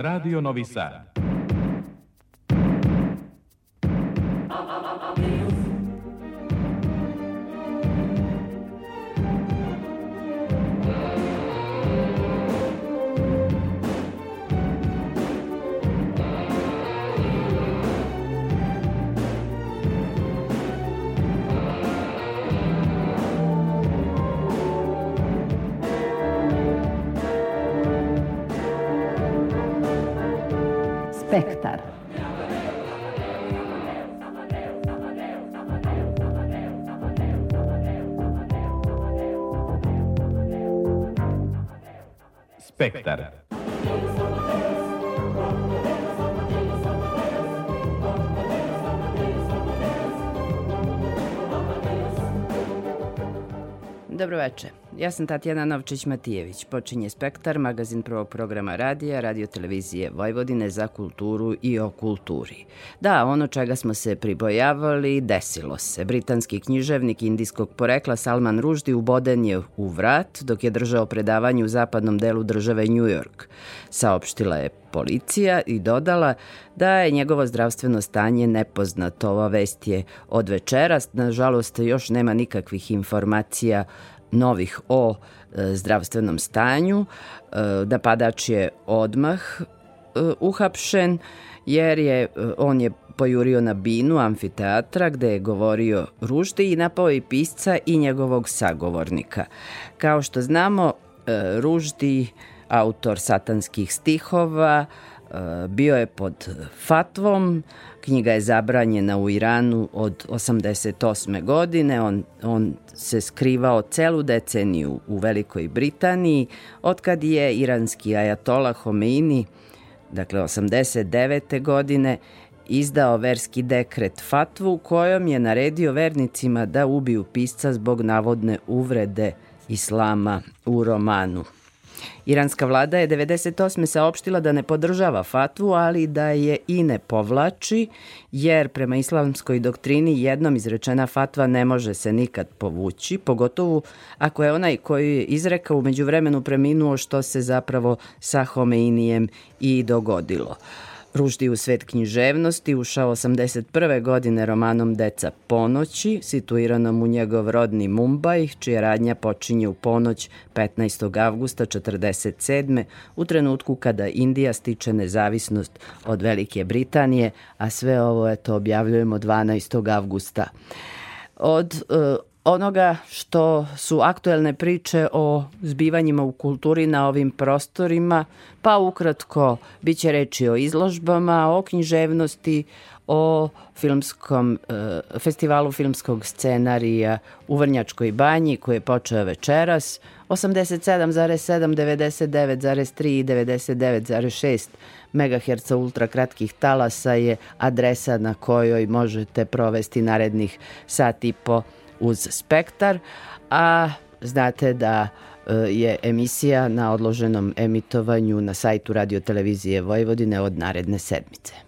Radio Novi Sad. Spektar. Spektar. Dobroveče. Ja sam Tatjana Novčić-Matijević. Počinje Spektar, magazin prvog programa radija, radio televizije Vojvodine za kulturu i o kulturi. Da, ono čega smo se pribojavali, desilo se. Britanski književnik indijskog porekla Salman Rushdie uboden je u vrat dok je držao predavanje u zapadnom delu države New York. Saopštila je policija i dodala da je njegovo zdravstveno stanje nepoznato. Ova vest je od večeras. Nažalost, još nema nikakvih informacija novih o e, zdravstvenom stanju. E, napadač je odmah e, uhapšen jer je on je pojurio na binu amfiteatra gde je govorio ružde i napao i pisca i njegovog sagovornika. Kao što znamo, Ruždi, autor satanskih stihova, bio je pod fatvom, knjiga je zabranjena u Iranu od 88. godine, on, on se skrivao celu deceniju u Velikoj Britaniji, otkad je iranski ajatola Homeini, dakle 89. godine, izdao verski dekret fatvu kojom je naredio vernicima da ubiju pisca zbog navodne uvrede islama u romanu. Iranska vlada je 98. saopštila da ne podržava fatvu, ali da je i ne povlači, jer prema islamskoj doktrini jednom izrečena fatva ne može se nikad povući, pogotovo ako je onaj koji je izrekao umeđu vremenu preminuo što se zapravo sa Homeinijem i dogodilo. Ruždi u svet književnosti ušao 81. godine romanom Deca ponoći, situiranom u njegov rodni Mumbaj, čija radnja počinje u ponoć 15. avgusta 47. u trenutku kada Indija stiče nezavisnost od Velike Britanije, a sve ovo eto objavljujemo 12. avgusta. Od uh, onoga što su aktuelne priče o zbivanjima u kulturi na ovim prostorima, pa ukratko biće reči o izložbama, o književnosti, o filmskom, e, festivalu filmskog scenarija u Vrnjačkoj banji koji je počeo večeras, 87,7, 99,3 i 99,6 MHz ultra kratkih talasa je adresa na kojoj možete provesti narednih sat i po uz spektar, a znate da e, je emisija na odloženom emitovanju na sajtu Radio Televizije Vojvodine od naredne sedmice.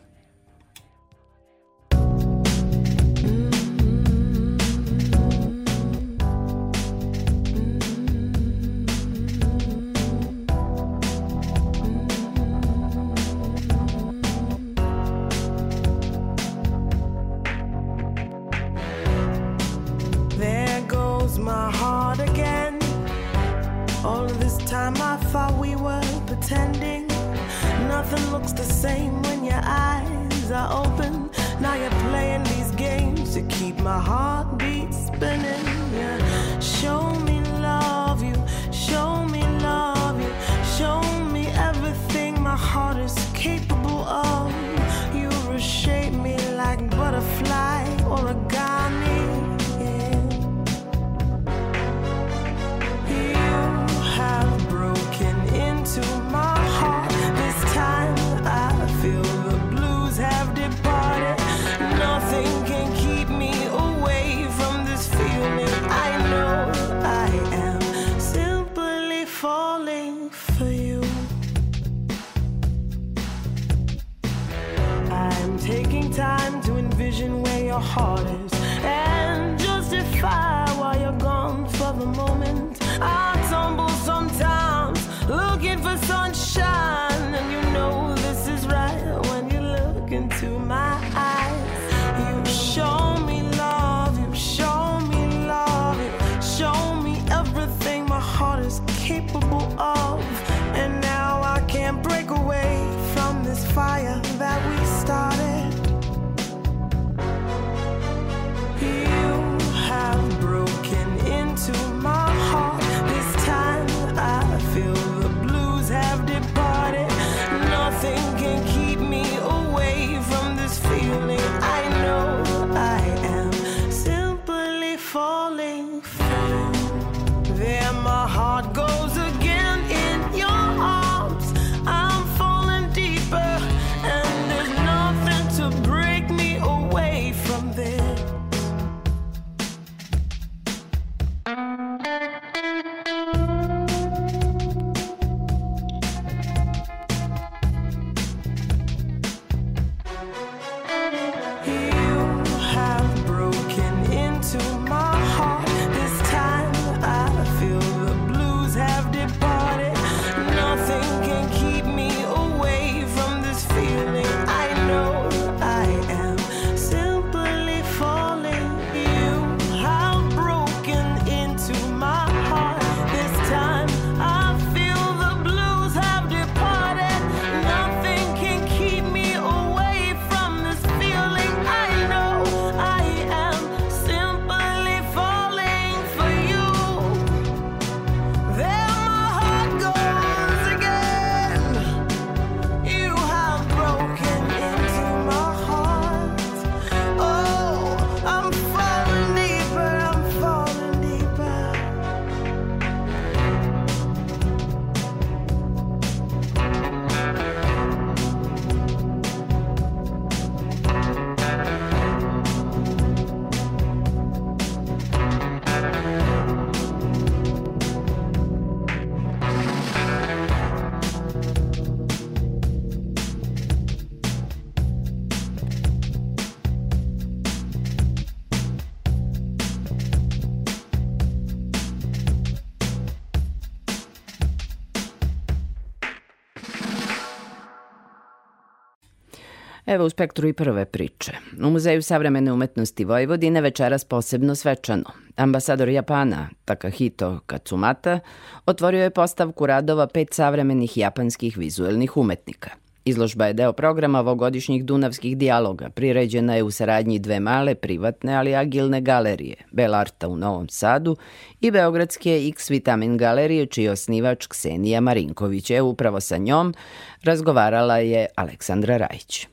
Evo u spektru i prve priče. U Muzeju savremene umetnosti Vojvodine večeras posebno svečano. Ambasador Japana, Takahito Katsumata, otvorio je postavku radova pet savremenih japanskih vizuelnih umetnika. Izložba je deo programa ovogodišnjih Dunavskih dijaloga. Priređena je u saradnji dve male, privatne, ali agilne galerije, Belarta u Novom Sadu i Beogradske X Vitamin galerije, čiji osnivač Ksenija Marinković je upravo sa njom razgovarala je Aleksandra Rajić.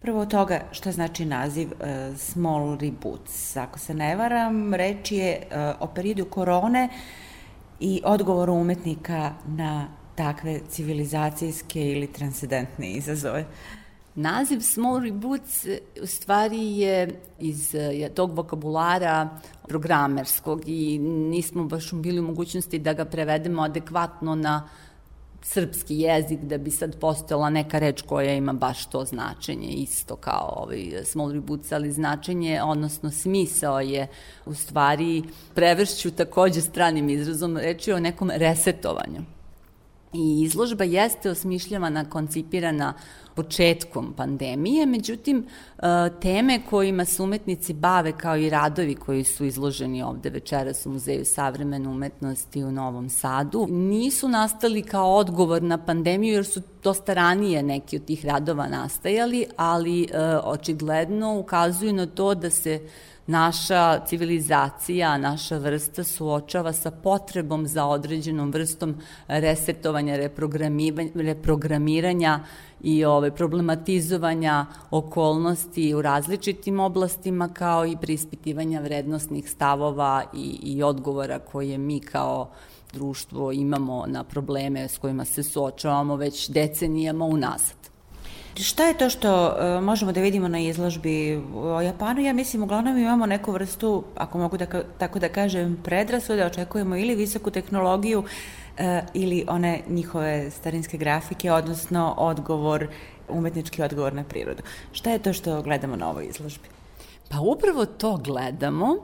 Prvo od toga šta znači naziv uh, Small Reboots. Ako se ne varam, reč je uh, o periodu korone i odgovoru umetnika na takve civilizacijske ili transcendentne izazove. Naziv Small Reboots u stvari je iz tog vokabulara programerskog i nismo baš bili u mogućnosti da ga prevedemo adekvatno na srpski jezik da bi sad postojala neka reč koja ima baš to značenje isto kao ovaj small reboots, ali značenje, odnosno smisao je u stvari prevršću takođe stranim izrazom reči o nekom resetovanju. I izložba jeste osmišljavana, koncipirana početkom pandemije, međutim, e, teme kojima se umetnici bave kao i radovi koji su izloženi ovde večeras u Muzeju savremene umetnosti u Novom Sadu, nisu nastali kao odgovor na pandemiju jer su dosta ranije neki od tih radova nastajali, ali e, očigledno ukazuju na to da se naša civilizacija, naša vrsta suočava sa potrebom za određenom vrstom resetovanja, reprogramiranja i ove, problematizovanja okolnosti u različitim oblastima kao i prispitivanja vrednostnih stavova i, i odgovora koje mi kao društvo imamo na probleme s kojima se suočavamo već decenijama unazad. Šta je to što uh, možemo da vidimo na izložbi o Japanu? Ja mislim, uglavnom imamo neku vrstu, ako mogu da, tako da kažem, predrasude, očekujemo ili visoku tehnologiju uh, ili one njihove starinske grafike, odnosno odgovor, umetnički odgovor na prirodu. Šta je to što gledamo na ovoj izložbi? Pa upravo to gledamo.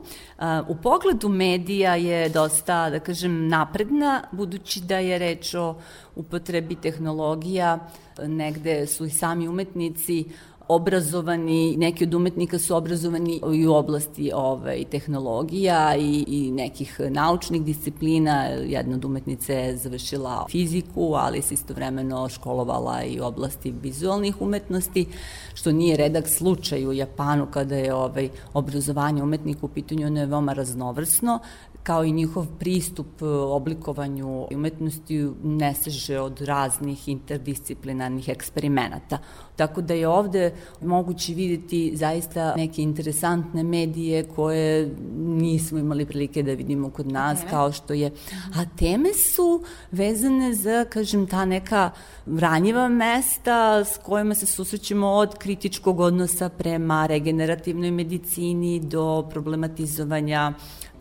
U pogledu medija je dosta, da kažem, napredna, budući da je reč o upotrebi tehnologija, negde su i sami umetnici obrazovani, neki od umetnika su obrazovani i u oblasti ovaj, tehnologija i, i nekih naučnih disciplina. Jedna od umetnice je završila fiziku, ali se istovremeno školovala i u oblasti vizualnih umetnosti, što nije redak slučaj u Japanu kada je ovaj, obrazovanje umetnika u pitanju, ono veoma raznovrsno kao i njihov pristup e, oblikovanju umetnosti ne seže od raznih interdisciplinarnih eksperimenata. Tako da je ovde moguće videti zaista neke interesantne medije koje nismo imali prilike da vidimo kod nas, teme. kao što je... A teme su vezane za, kažem, ta neka ranjiva mesta s kojima se susrećemo od kritičkog odnosa prema regenerativnoj medicini do problematizovanja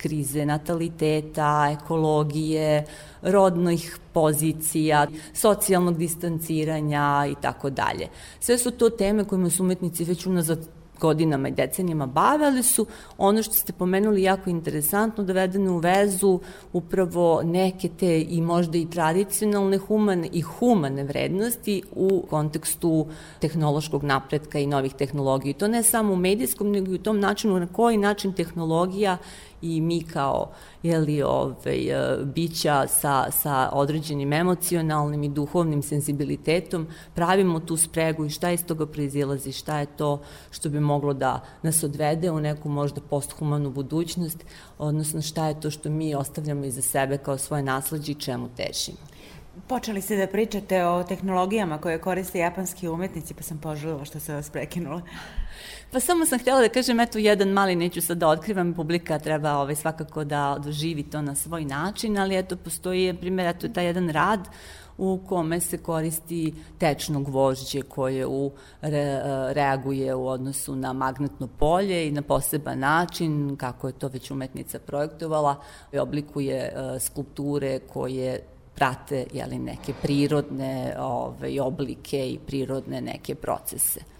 krize nataliteta, ekologije, rodnih pozicija, socijalnog distanciranja i tako dalje. Sve su to teme kojima su umetnici već unazad godinama i decenijama bave, ali su ono što ste pomenuli jako interesantno dovedene u vezu upravo neke te i možda i tradicionalne humane i humane vrednosti u kontekstu tehnološkog napretka i novih tehnologija. I to ne samo u medijskom, nego i u tom načinu na koji način tehnologija i mi kao jeli, ovaj, e, bića sa, sa određenim emocionalnim i duhovnim senzibilitetom pravimo tu spregu i šta iz toga proizilazi, šta je to što bi moglo da nas odvede u neku možda posthumanu budućnost, odnosno šta je to što mi ostavljamo iza sebe kao svoje nasledđe i čemu težimo. Počeli ste da pričate o tehnologijama koje koriste japanski umetnici, pa sam poželjela što se vas prekinula. Pa samo sam htjela da kažem, eto, jedan mali, neću sad da otkrivam, publika treba ovaj, svakako da doživi to na svoj način, ali eto, postoji, primjer, eto, taj jedan rad u kome se koristi tečno gvožđe koje u, re, reaguje u odnosu na magnetno polje i na poseban način, kako je to već umetnica projektovala, oblikuje uh, skulpture koje prate jeli, neke prirodne ove, ovaj, oblike i prirodne neke procese.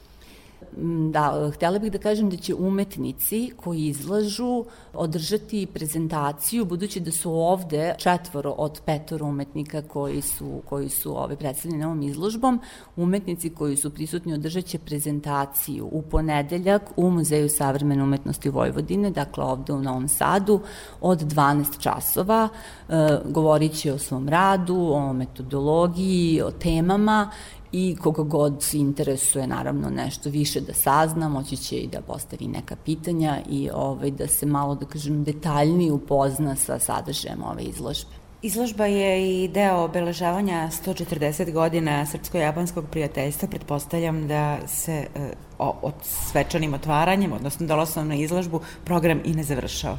Mm, da, htjela bih da kažem da će umetnici koji izlažu održati prezentaciju, budući da su ovde četvoro od petoro umetnika koji su, koji su ove, predstavljeni ovom izložbom, umetnici koji su prisutni održat će prezentaciju u ponedeljak u Muzeju savremene umetnosti Vojvodine, dakle ovde u Novom Sadu, od 12 časova. E, govorit će o svom radu, o metodologiji, o temama i koga god interesuje naravno nešto više da sazna, moći će i da postavi neka pitanja i ovaj, da se malo, da kažem, detaljnije upozna sa sadržajem ove izložbe. Izložba je i deo obeležavanja 140 godina srpsko-japanskog prijateljstva. Pretpostavljam da se e, o, od svečanim otvaranjem, odnosno dolasnom na izložbu, program i ne završao.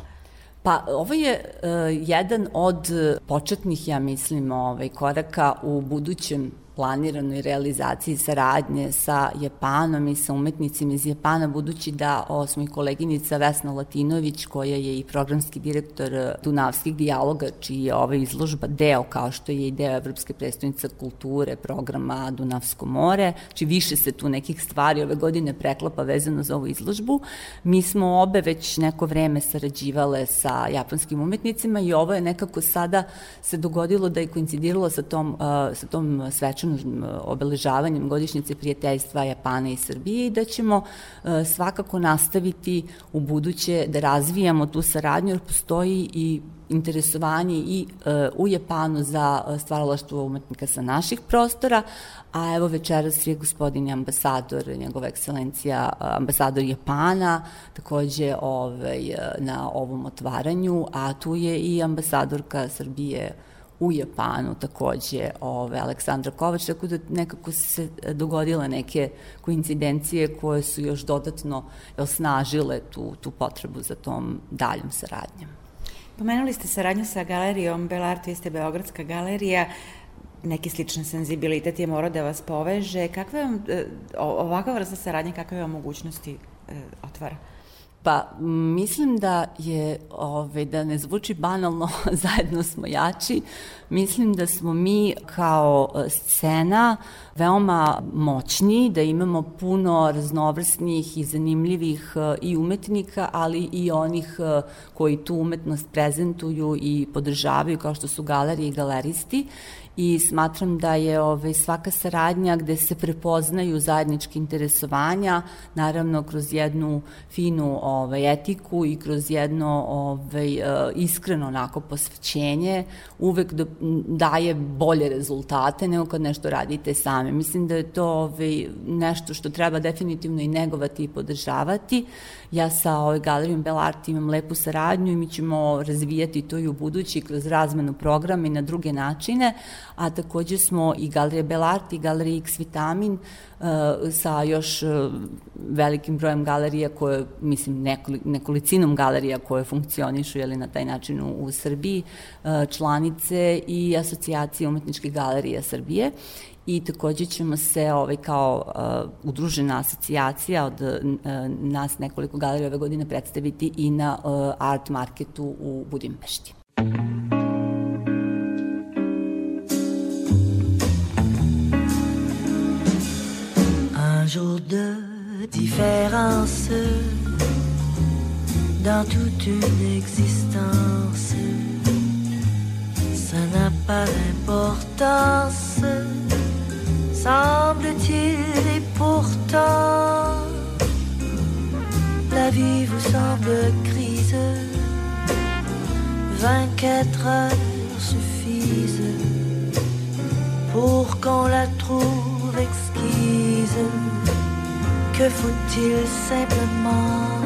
Pa ovo je uh, jedan od početnih, ja mislim, ovaj, koraka u budućem planiranoj realizaciji saradnje sa Japanom i sa umetnicima iz Japana, budući da o, smo i koleginica Vesna Latinović, koja je i programski direktor Dunavskih dijaloga, čiji je ova izložba deo, kao što je i deo Evropske predstavnice kulture, programa Dunavsko more, či više se tu nekih stvari ove godine preklapa vezano za ovu izložbu. Mi smo obe već neko vreme sarađivale sa japanskim umetnicima i ovo je nekako sada se dogodilo da je koincidiralo sa tom, sa tom svečanom svečanim e, obeležavanjem godišnjice prijateljstva Japana i Srbije i da ćemo e, svakako nastaviti u buduće da razvijamo tu saradnju jer postoji i interesovanje i e, u Japanu za stvaralaštvo umetnika sa naših prostora, a evo večeras je gospodin ambasador, njegova ekscelencija, ambasador Japana, takođe ovaj, na ovom otvaranju, a tu je i ambasadorka Srbije u Japanu takođe ove, Aleksandra Kovač, tako da nekako se dogodile neke koincidencije koje su još dodatno osnažile tu, tu potrebu za tom daljom saradnjom. Pomenuli ste saradnju sa galerijom Belart, vi ste Beogradska galerija, neki sličan senzibilitet je morao da vas poveže. Kakve vam, e, ovakva vrsta saradnje, kakve vam mogućnosti e, otvara? Pa mislim da je, ove, da ne zvuči banalno, zajedno smo jači. Mislim da smo mi kao e, scena veoma moćni, da imamo puno raznovrsnih i zanimljivih e, i umetnika, ali i onih e, koji tu umetnost prezentuju i podržavaju, kao što su galerije i galeristi i smatram da je ovaj, svaka saradnja gde se prepoznaju zajednički interesovanja, naravno kroz jednu finu ovaj, etiku i kroz jedno ovaj, eh, iskreno onako posvećenje, uvek do, daje bolje rezultate nego kad nešto radite sami. Mislim da je to ovaj, nešto što treba definitivno i negovati i podržavati. Ja sa ovaj, galerijom Belart imam lepu saradnju i mi ćemo razvijati to i u budući kroz razmenu programa i na druge načine, a takođe smo i Galerija Belart i Galerija X Vitamin uh, sa još uh, velikim brojem galerija koje, mislim, nekoli, nekolicinom galerija koje funkcionišu jeli, na taj način u, u Srbiji, uh, članice i asocijacije umetničkih galerija Srbije i takođe ćemo se ovaj, kao uh, udružena asocijacija od uh, nas nekoliko galerija ove godine predstaviti i na uh, art marketu u Budimpešti. Un jour de différence dans toute une existence. Ça n'a pas d'importance, semble-t-il, et pourtant, la vie vous semble grise. 24 heures suffisent pour qu'on la trouve exquise. Que faut-il simplement?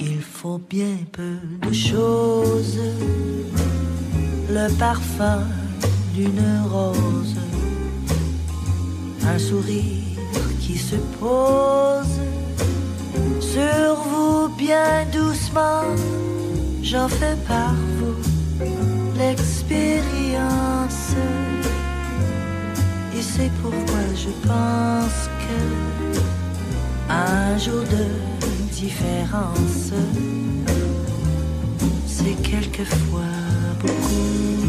Il faut bien peu de choses. Le parfum d'une rose. Un sourire qui se pose sur vous bien doucement. J'en fais par vous l'expérience c'est pourquoi je pense que un jour de différence, c'est quelquefois beaucoup.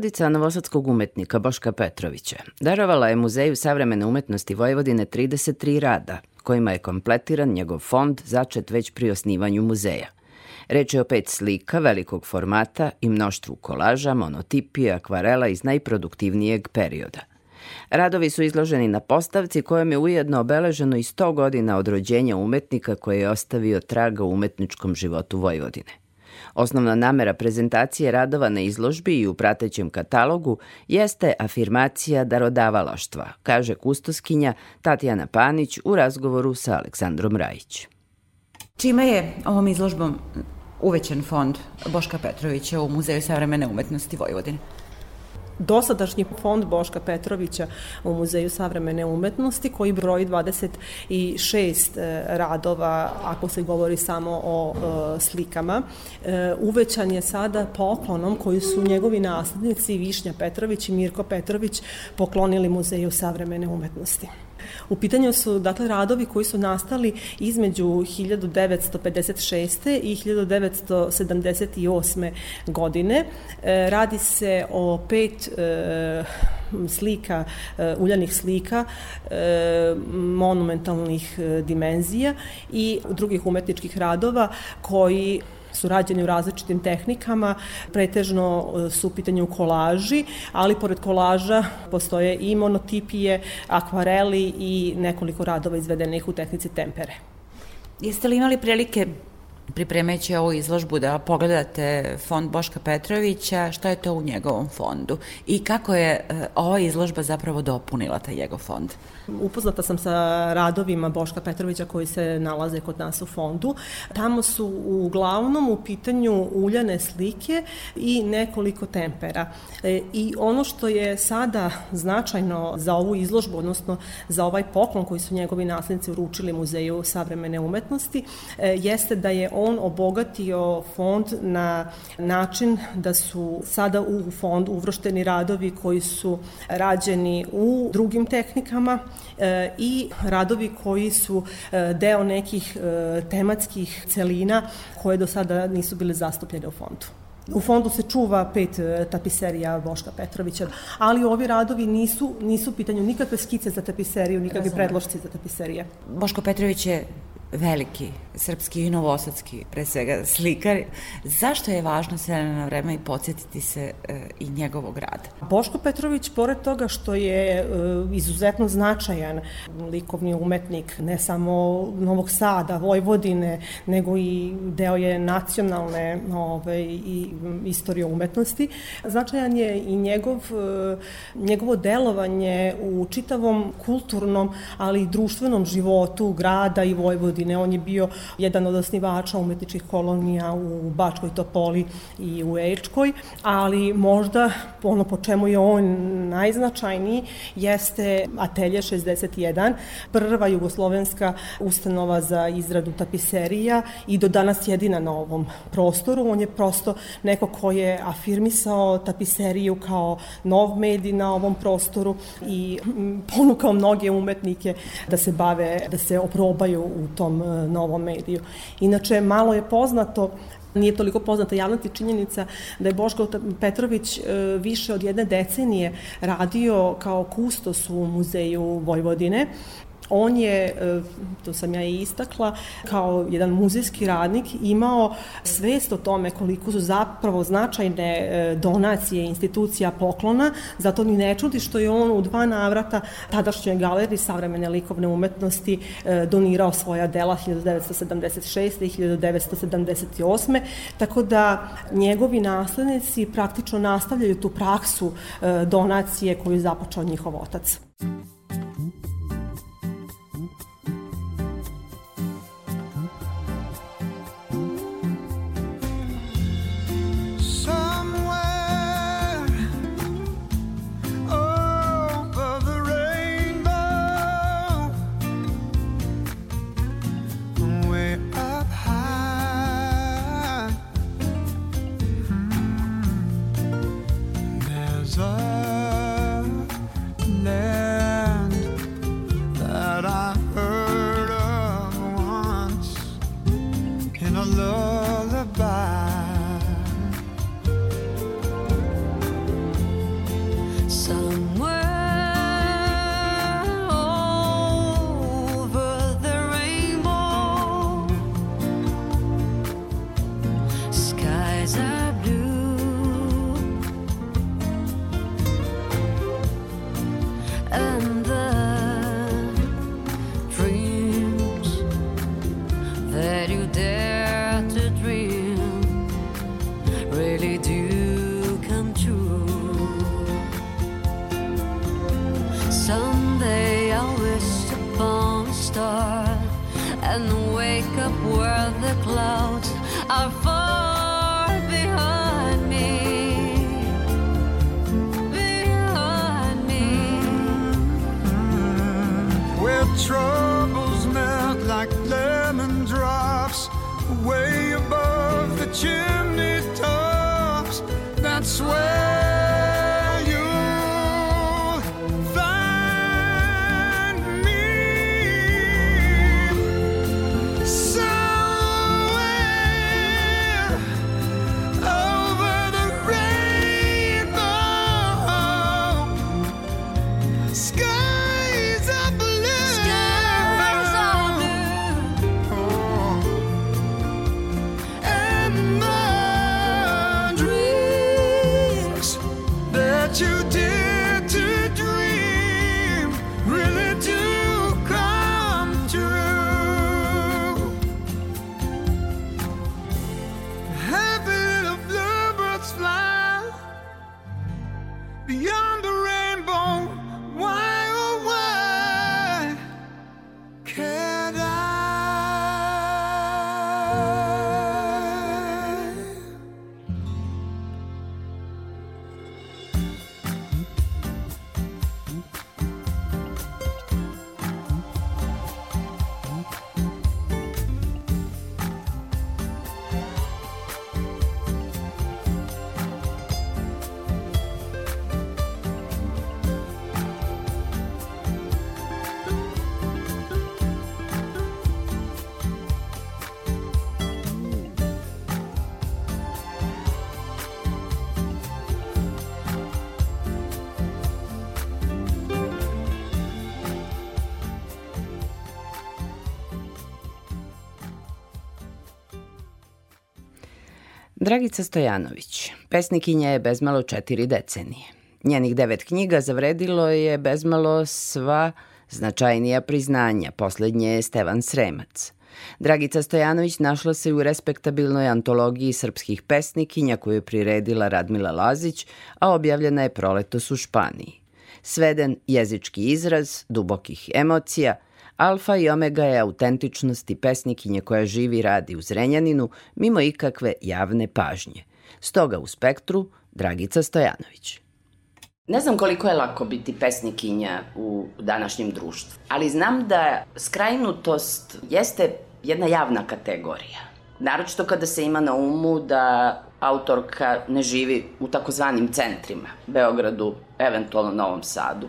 Porodica novosadskog umetnika Boška Petrovića darovala je Muzeju savremene umetnosti Vojvodine 33 rada, kojima je kompletiran njegov fond začet već pri osnivanju muzeja. Reč je o pet slika velikog formata i mnoštvu kolaža, monotipija, akvarela iz najproduktivnijeg perioda. Radovi su izloženi na postavci kojom je ujedno obeleženo i 100 godina od rođenja umetnika koji je ostavio traga u umetničkom životu Vojvodine. Osnovna namera prezentacije radova na izložbi i u pratećem katalogu jeste afirmacija darodavalaštva, kaže kustoskinja Tatjana Panić u razgovoru sa Aleksandrom Rajić. Čime je ovom izložbom uvećan fond Boška Petrovića u Muzeju savremene umetnosti Vojvodine? Dosadašnji fond Boška Petrovića u Muzeju savremene umetnosti koji broji 26 e, radova ako se govori samo o e, slikama. E, uvećan je sada poklonom koji su njegovi naslednici Višnja Petrović i Mirko Petrović poklonili Muzeju savremene umetnosti. U pitanju su dakle radovi koji su nastali između 1956. i 1978. godine. E, radi se o pet e, slika, e, uljanih slika monumentalnih dimenzija i drugih umetničkih radova koji su rađeni u različitim tehnikama, pretežno e, su u pitanju kolaži, ali pored kolaža postoje i monotipije, akvareli i nekoliko radova izvedenih u tehnici tempere. Jeste li imali prilike pripremajući ovu izložbu da pogledate fond Boška Petrovića, šta je to u njegovom fondu i kako je e, ova izložba zapravo dopunila taj njegov fond? Upoznata sam sa radovima Boška Petrovića koji se nalaze kod nas u fondu. Tamo su uglavnom u pitanju uljane slike i nekoliko tempera. E, I ono što je sada značajno za ovu izložbu, odnosno za ovaj poklon koji su njegovi naslednici uručili Muzeju savremene umetnosti, e, jeste da je on obogatio fond na način da su sada u fond uvršteni radovi koji su rađeni u drugim tehnikama, i radovi koji su e, deo nekih e, tematskih celina koje do sada nisu bile zastupljene u fondu. U fondu se čuva pet tapiserija Boška Petrovića, ali ovi radovi nisu, nisu u pitanju nikakve skice za tapiseriju, nikakve predlošci za tapiserije. Boško Petrović je veliki srpski i novosadski, pre svega slikar. Zašto je važno sve na vreme i podsjetiti se e, i njegovog rada? Boško Petrović, pored toga što je e, izuzetno značajan likovni umetnik, ne samo Novog Sada, Vojvodine, nego i deo je nacionalne ove, i istorije umetnosti, značajan je i njegov, e, njegovo delovanje u čitavom kulturnom, ali i društvenom životu grada i Vojvodine godine. On je bio jedan od osnivača umetničkih kolonija u Bačkoj Topoli i u Ečkoj, ali možda ono po čemu je on najznačajniji jeste Atelje 61, prva jugoslovenska ustanova za izradu tapiserija i do danas jedina na ovom prostoru. On je prosto neko ko je afirmisao tapiseriju kao nov medij na ovom prostoru i ponukao mnoge umetnike da se bave, da se oprobaju u tom tom e, novom mediju. Inače, malo je poznato Nije toliko poznata javnosti činjenica da je Boško Petrović e, više od jedne decenije radio kao kustos u muzeju Vojvodine On je, e, to sam ja i istakla, kao jedan muzejski radnik imao svest o tome koliko su zapravo značajne e, donacije institucija poklona, zato ni ne čudi što je on u dva navrata tadašnjoj galeriji savremene likovne umetnosti e, donirao svoja dela 1976. i 1978. Tako da njegovi naslednici praktično nastavljaju tu praksu donacije koju je započeo njihov otac. troubles melt like lemon drops way above the chimney. Dragica Stojanović, pesnikinja je bezmalo četiri decenije. Njenih devet knjiga zavredilo je bezmalo sva značajnija priznanja, poslednje je Stevan Sremac. Dragica Stojanović našla se u respektabilnoj antologiji srpskih pesnikinja koju je priredila Radmila Lazić, a objavljena je proletos u Španiji. Sveden jezički izraz, dubokih emocija – Alfa i omega je autentičnosti pesnikinje koja živi i radi u Zrenjaninu mimo ikakve javne pažnje. Stoga u spektru Dragica Stojanović. Ne znam koliko je lako biti pesnikinja u današnjem društvu, ali znam da skrajnutost jeste jedna javna kategorija. Naročito kada se ima na umu da autorka ne živi u takozvanim centrima, Beogradu, eventualno Novom Sadu.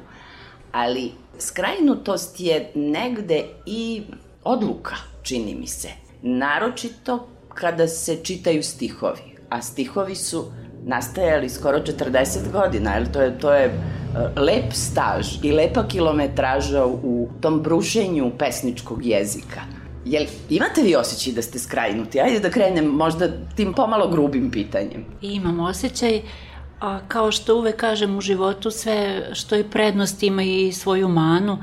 Ali skrajnutost je negde i odluka, čini mi se. Naročito kada se čitaju stihovi, a stihovi su nastajali skoro 40 godina, jer to je, to je e, lep staž i lepa kilometraža u tom brušenju pesničkog jezika. Jel imate vi osjećaj da ste skrajnuti? Ajde da krenem možda tim pomalo grubim pitanjem. Imam osjećaj, a kao što uvek kažem u životu, sve što je prednost ima i svoju manu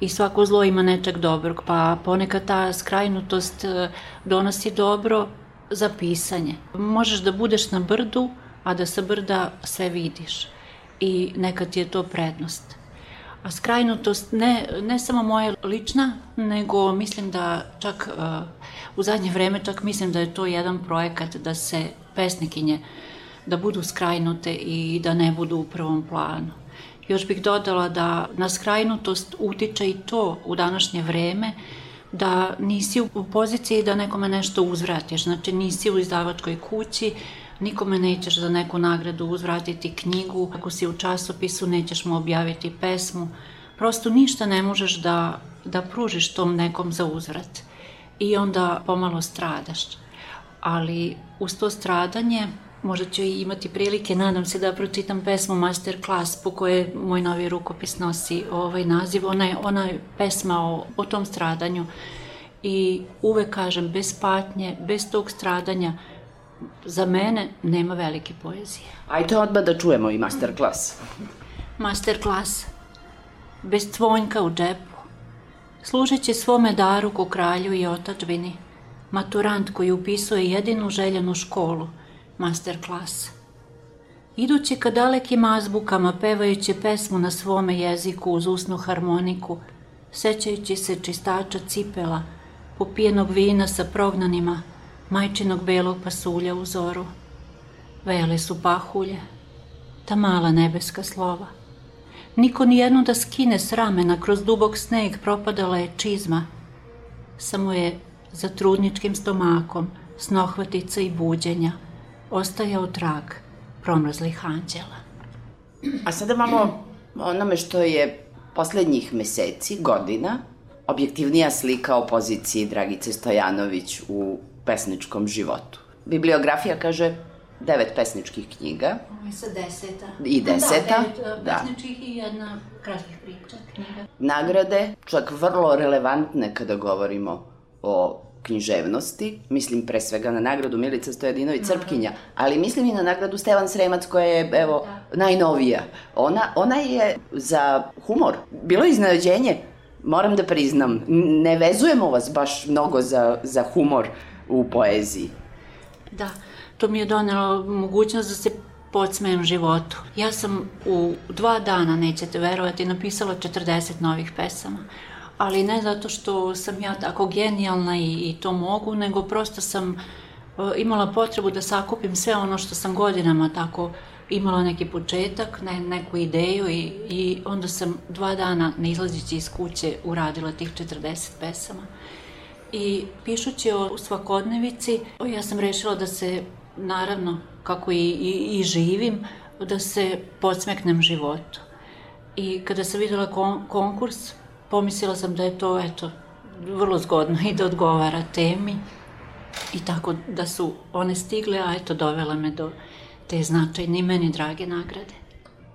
i svako zlo ima nečeg dobrog, pa ponekad ta skrajnutost e, donosi dobro za pisanje. Možeš da budeš na brdu, a da sa brda sve vidiš i nekad ti je to prednost. A skrajnutost ne, ne samo moja lična, nego mislim da čak uh, u zadnje vreme čak mislim da je to jedan projekat da se pesnikinje da budu skrajnute i da ne budu u prvom planu. Još bih dodala da na skrajnutost utiče i to u današnje vreme da nisi u poziciji da nekome nešto uzvratiš, znači nisi u izdavačkoj kući, nikome nećeš za neku nagradu uzvratiti knjigu, ako si u časopisu nećeš mu objaviti pesmu, prosto ništa ne možeš da, da pružiš tom nekom za uzvrat i onda pomalo stradaš. Ali uz to stradanje možda ću i imati prilike, nadam se da pročitam pesmu Master Class po kojoj moj novi rukopis nosi ovaj naziv. Ona je, ona je pesma o, o tom stradanju i uvek kažem, bez patnje, bez tog stradanja, za mene nema velike poezije. Ajde odmah da čujemo i master klas. Master klas. Bez tvonjka u džepu. Služeći svome daru ko kralju i otačbini. Maturant koji upisuje jedinu željenu školu. Master klas. Idući ka dalekim azbukama, pevajući pesmu na svome jeziku uz usnu harmoniku, sećajući se čistača cipela, popijenog vina sa prognanima, majčinog belog pasulja u zoru. Vele su pahulje, ta mala nebeska slova. Niko ni jednu da skine s ramena kroz dubok sneg propadala je čizma. Samo je za trudničkim stomakom, snohvatica i buđenja, ostajao trag promrzlih anđela. A sada malo onome što je poslednjih meseci, godina, objektivnija slika o poziciji Dragice Stojanović u pesničkom životu. Bibliografija kaže devet pesničkih knjiga. Ovo je sa deseta. I deseta, Da, devet da. pesničkih i jedna kratkih priča knjiga. Nagrade, čak vrlo relevantne kada govorimo o književnosti, mislim pre svega na nagradu Milica Stojadinović Crpkinja, ali mislim i na nagradu Stevan Sremac koja je, evo, najnovija. Ona, ona je za humor, bilo je iznenađenje, moram da priznam, ne vezujemo vas baš mnogo za, za humor u poeziji. Da, to mi je donelo mogućnost da se podsmejem životu. Ja sam u dva dana, nećete verovati, napisala 40 novih pesama. Ali ne zato što sam ja tako genijalna i, i to mogu, nego prosto sam e, imala potrebu da sakupim sve ono što sam godinama tako imala neki početak, ne, neku ideju i, i onda sam dva dana ne izlazići iz kuće uradila tih 40 pesama. I pišući o svakodnevici, ja sam rešila da se, naravno, kako i, i, i živim, da se podsmeknem životu. I kada sam videla kon, konkurs, pomislila sam da je to, eto, vrlo zgodno i da odgovara temi. I tako da su one stigle, a eto, dovela me do te značajne i meni drage nagrade.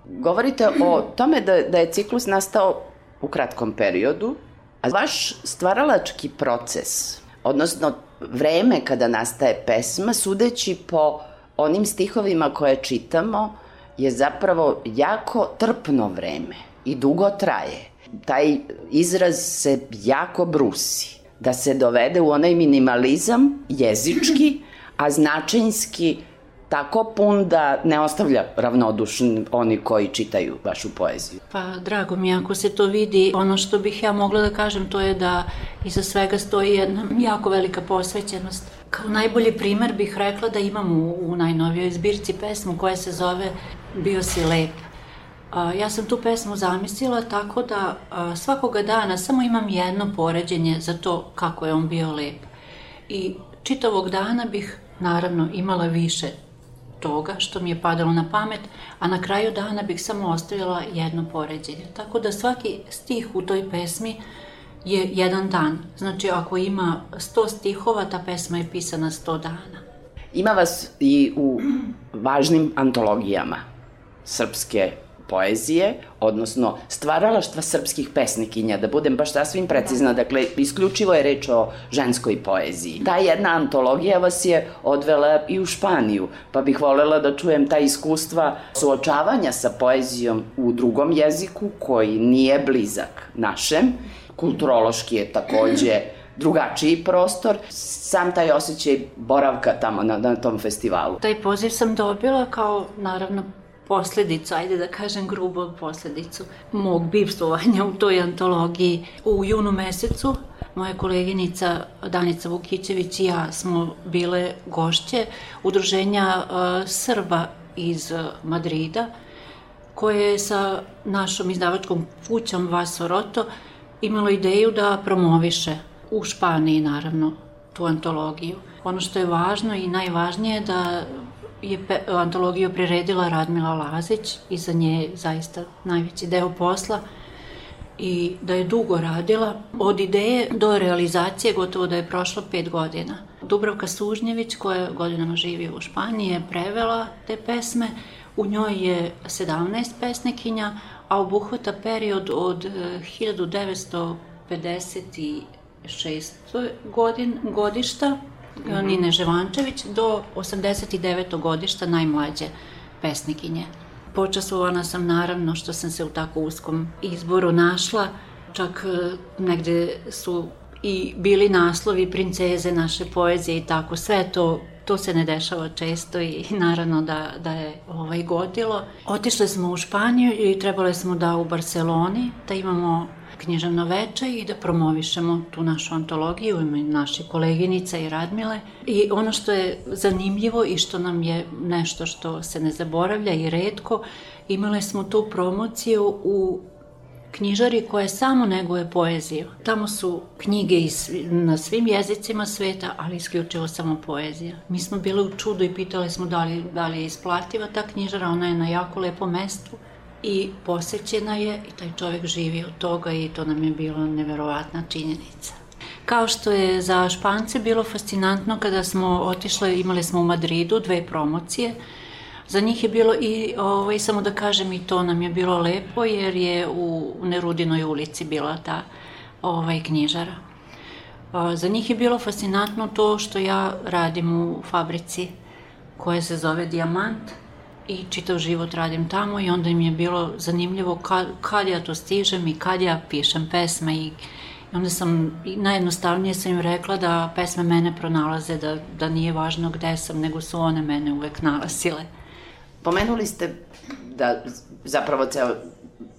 Govorite o tome da, da je ciklus nastao u kratkom periodu, a vaš stvaralački proces, odnosno vreme kada nastaje pesma, sudeći po onim stihovima koje čitamo, je zapravo jako trpno vreme i dugo traje. Taj izraz se jako brusi. Da se dovede u onaj minimalizam jezički, a značajnski tako pun da ne ostavlja ravnodušni oni koji čitaju vašu poeziju. Pa, drago mi ako se to vidi. Ono što bih ja mogla da kažem to je da iza svega stoji jedna jako velika posvećenost. Kao najbolji primer bih rekla da imam u, u najnovijoj zbirci pesmu koja se zove Bio si lep. A, ja sam tu pesmu zamislila tako da a, svakoga dana samo imam jedno poređenje za to kako je on bio lep. I čitavog dana bih naravno imala više toga što mi je padalo na pamet, a na kraju dana bih samo ostavila jedno poređenje. Tako da svaki stih u toj pesmi je jedan dan. Znači, ako ima 100 stihova, ta pesma je pisana 100 dana. Ima vas i u važnim antologijama srpske poezije, odnosno stvaralaštva srpskih pesnikinja, da budem baš sasvim precizna, dakle, isključivo je reč o ženskoj poeziji. Ta jedna antologija vas je odvela i u Španiju, pa bih volela da čujem ta iskustva suočavanja sa poezijom u drugom jeziku, koji nije blizak našem, kulturološki je takođe drugačiji prostor, sam taj osjećaj boravka tamo na, na tom festivalu. Taj poziv sam dobila kao, naravno, posledicu, ajde da kažem grubo posledicu mog bivstvovanja u toj antologiji. U junu mesecu moja koleginica Danica Vukićević i ja smo bile gošće udruženja uh, Srba iz Madrida, koje je sa našom izdavačkom kućom Vaso Roto imalo ideju da promoviše u Španiji naravno tu antologiju. Ono što je važno i najvažnije je da je antologiju priredila Radmila Lazić i za nje je zaista najveći deo posla i da je dugo radila. Od ideje do realizacije gotovo da je prošlo pet godina. Dubravka Sužnjević, koja godinama živi u Španiji, je prevela te pesme. U njoj je 17 pesnikinja, a obuhvata period od 1956. E, godin, godišta. Nine Ževančević do 89. godišta najmlađe pesnikinje. Počasovana sam naravno što sam se u tako uskom izboru našla, čak e, negde su i bili naslovi princeze naše poezije i tako, sve to to se ne dešava često i naravno da, da je ovaj godilo. Otišli smo u Španiju i trebali smo da u Barceloni, da imamo književno veče i da promovišemo tu našu antologiju ime naše koleginice i Radmile. I ono što je zanimljivo i što nam je nešto što se ne zaboravlja i redko, imali smo tu promociju u knjižari koja samo neguje poeziju. Tamo su knjige iz, na svim jezicima sveta, ali isključivo samo poezija. Mi smo bili u čudu i pitali smo da li, da li je isplativa ta knjižara, ona je na jako lepom mestu i posećena je i taj čovek živi od toga i to nam je bilo neverovatna činjenica. Kao što je za Špance bilo fascinantno kada smo otišli, imali smo u Madridu dve promocije, Za njih je bilo i, ovaj, samo da kažem, i to nam je bilo lepo, jer je u Nerudinoj ulici bila ta ovaj, knjižara. Za njih je bilo fascinantno to što ja radim u fabrici koja se zove Diamant i čitav život radim tamo i onda im je bilo zanimljivo kad, kad ja to stižem i kad ja pišem pesme i I onda sam, najjednostavnije sam im rekla da pesme mene pronalaze, da, da nije važno gde sam, nego su one mene uvek nalazile. Pomenuli ste da zapravo ceo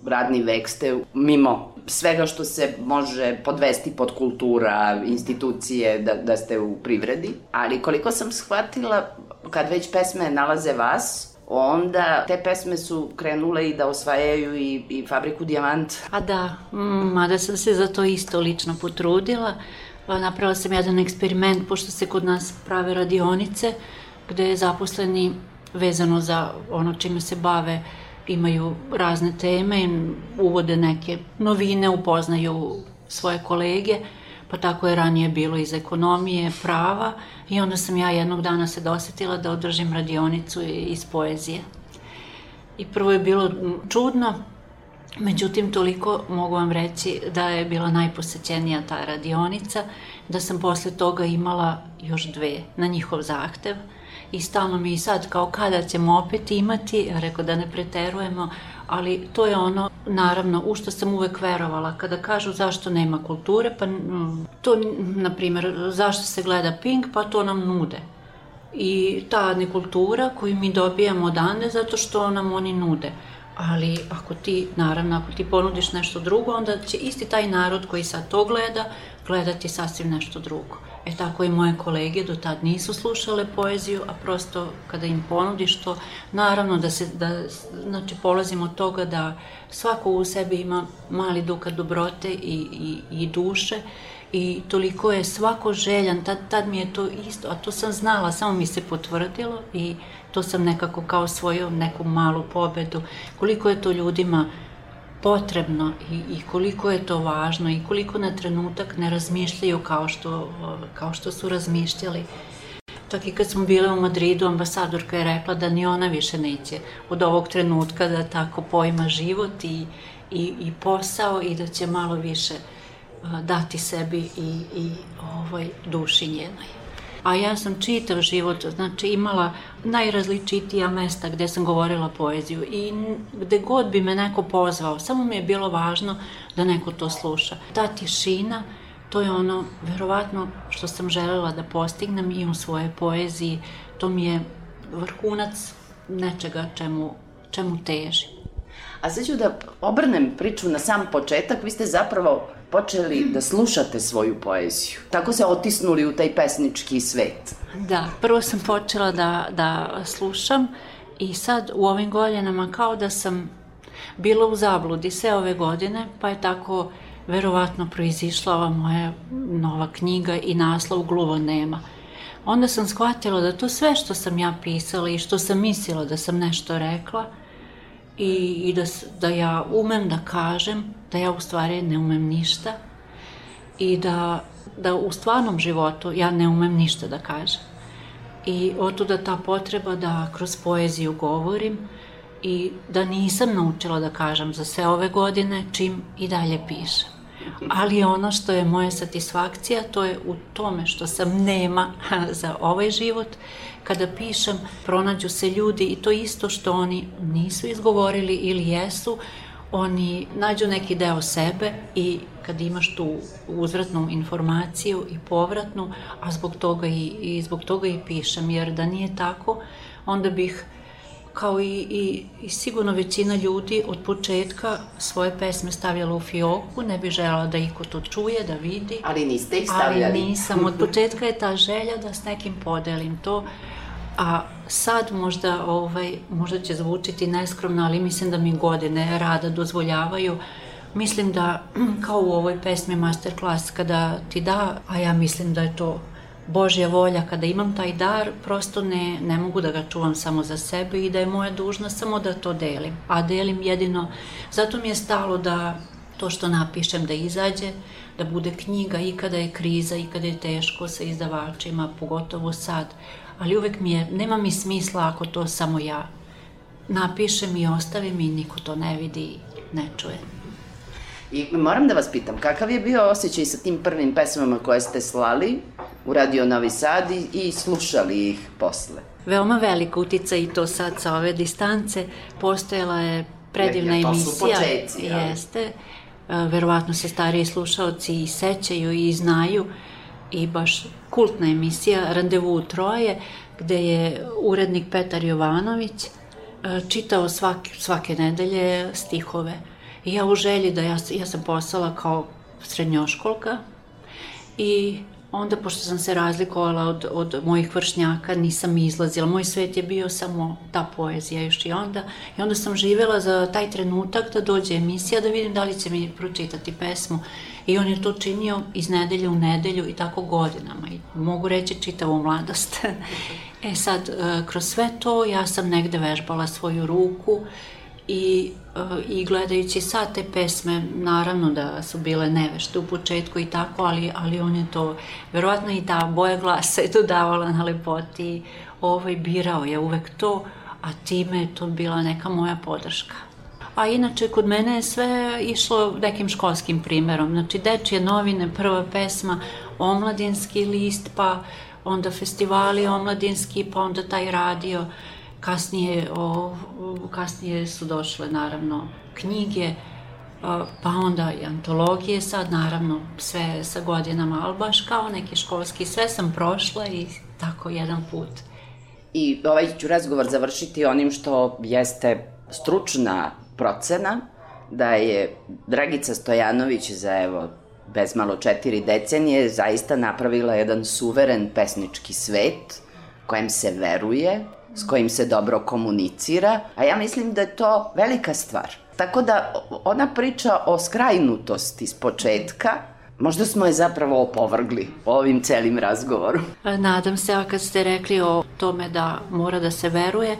radni vek ste mimo svega što se može podvesti pod kultura, institucije, da, da ste u privredi. Ali koliko sam shvatila, kad već pesme nalaze vas, onda te pesme su krenule i da osvajaju i, i fabriku Dijamant. A da, mm, mada sam se za to isto lično potrudila. Napravila sam jedan eksperiment, pošto se kod nas prave radionice, gde zaposleni vezano za ono čime se bave imaju razne teme, uvode neke novine, upoznaju svoje kolege, pa tako je ranije bilo iz ekonomije, prava i onda sam ja jednog dana se dosetila da održim radionicu iz poezije. I prvo je bilo čudno, međutim toliko mogu vam reći da je bila najposećenija ta radionica, da sam posle toga imala još dve na njihov zahtev, i stalno mi i sad kao kada ćemo opet imati, rekao da ne preterujemo, ali to je ono, naravno, u što sam uvek verovala. Kada kažu zašto nema kulture, pa to, na primjer, zašto se gleda Pink, pa to nam nude. I ta nekultura koju mi dobijamo odande zato što nam oni nude. Ali ako ti, naravno, ako ti ponudiš nešto drugo, onda će isti taj narod koji sad to gleda, gledati sasvim nešto drugo. E tako i moje kolege do tad nisu slušale poeziju, a prosto kada im ponudiš to, naravno da se, da, znači polazimo od toga da svako u sebi ima mali dukat dobrote i, i, i duše i toliko je svako željan, tad, tad mi je to isto, a to sam znala, samo mi se potvrdilo i to sam nekako kao svoju neku malu pobedu, koliko je to ljudima potrebno i, i koliko je to važno i koliko na trenutak ne razmišljaju kao što, kao što su razmišljali. Čak i kad smo bile u Madridu, ambasadorka je rekla da ni ona više neće od ovog trenutka da tako pojma život i, i, i posao i da će malo više dati sebi i, i ovoj duši njenoj a ja sam čitav život, znači imala najrazličitija mesta gde sam govorila poeziju i gde god bi me neko pozvao, samo mi je bilo važno da neko to sluša. Ta tišina, to je ono, verovatno, što sam želela da postignem i u svojoj poeziji, to mi je vrhunac nečega čemu, čemu težim. A sad ću da obrnem priču na sam početak. Vi ste zapravo počeli da slušate svoju poeziju. Tako se otisnuli u taj pesnički svet. Da, prvo sam počela da, da slušam i sad u ovim godinama kao da sam bila u zabludi sve ove godine, pa je tako verovatno proizišla ova moja nova knjiga i naslov Gluvo nema. Onda sam shvatila da to sve što sam ja pisala i što sam mislila da sam nešto rekla i, i da, da ja umem da kažem, da ja u stvari ne umem ništa i da, da u stvarnom životu ja ne umem ništa da kažem. I otuda ta potreba da kroz poeziju govorim i da nisam naučila da kažem za sve ove godine čim i dalje pišem. Ali ono što je moja satisfakcija, to je u tome što sam nema za ovaj život. Kada pišem, pronađu se ljudi i to isto što oni nisu izgovorili ili jesu, oni nađu neki deo sebe i kad imaš tu uzvratnu informaciju i povratnu, a zbog toga i, i zbog toga i pišem, jer da nije tako, onda bih kao i, i, i sigurno većina ljudi od početka svoje pesme stavljala u fioku, ne bi žela da iko to čuje, da vidi. Ali niste ih stavljali. Ali nisam. Od početka je ta želja da s nekim podelim to. A sad možda, ovaj, možda će zvučiti neskromno, ali mislim da mi godine rada dozvoljavaju. Mislim da, kao u ovoj pesmi Masterclass, kada ti da, a ja mislim da je to Božja volja, kada imam taj dar, prosto ne, ne mogu da ga čuvam samo za sebe i da je moja dužnost samo da to delim. A delim jedino, zato mi je stalo da to što napišem da izađe, da bude knjiga i kada je kriza i kada je teško sa izdavačima, pogotovo sad. Ali uvek mi je, nema mi smisla ako to samo ja napišem i ostavim i niko to ne vidi ne čuje. I moram da vas pitam, kakav je bio osjećaj sa tim prvim pesmama koje ste slali u Radio Novi Sad i, i slušali ih posle? Veoma velika utica i to sad sa ove distance. Postojala je predivna ja, to emisija. su početci, ja. Jeste. E, verovatno se stariji slušalci i sećaju i znaju i baš kultna emisija Randevu u troje, gde je urednik Petar Jovanović e, čitao svake, svake nedelje stihove I ja u želji da ja, ja sam postala kao srednjoškolka i onda pošto sam se razlikovala od, od mojih vršnjaka nisam izlazila, moj svet je bio samo ta poezija još i onda. I onda sam živela za taj trenutak da dođe emisija da vidim da li će mi pročitati pesmu. I on je to činio iz nedelje u nedelju i tako godinama. I mogu reći čitavu mladost. e sad, e, kroz sve to ja sam negde vežbala svoju ruku i, e, i gledajući sad te pesme, naravno da su bile nevešte u početku i tako, ali, ali on je to, verovatno i ta boja glasa je dodavala na lepoti, ovaj, birao je uvek to, a time je to bila neka moja podrška. A inače, kod mene je sve išlo nekim školskim primerom. Znači, dečije novine, prva pesma, omladinski list, pa onda festivali omladinski, pa onda taj radio. Kasnije, o, kasnije su došle naravno knjige, pa onda i antologije sad, naravno sve sa godinama, ali baš kao neki školski, sve sam prošla i tako jedan put. I ovaj ću razgovor završiti onim što jeste stručna procena, da je Dragica Stojanović za evo bez malo četiri decenije zaista napravila jedan suveren pesnički svet kojem se veruje, s kojim se dobro komunicira, a ja mislim da je to velika stvar. Tako da ona priča o skrajnutosti s početka, Možda smo je zapravo opovrgli ovim celim razgovorom. Nadam se, a kad ste rekli o tome da mora da se veruje,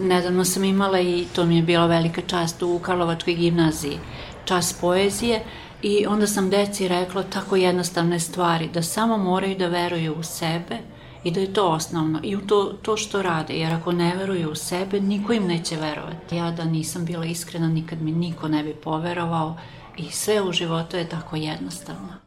nedavno sam imala i to mi je bila velika čast u Karlovačkoj gimnaziji, čas poezije i onda sam deci rekla tako jednostavne stvari, da samo moraju da veruju u sebe i da je to osnovno i u to, to što rade, jer ako ne veruju u sebe, niko im neće verovati. Ja da nisam bila iskrena, nikad mi niko ne bi poverovao i sve u životu je tako jednostavno.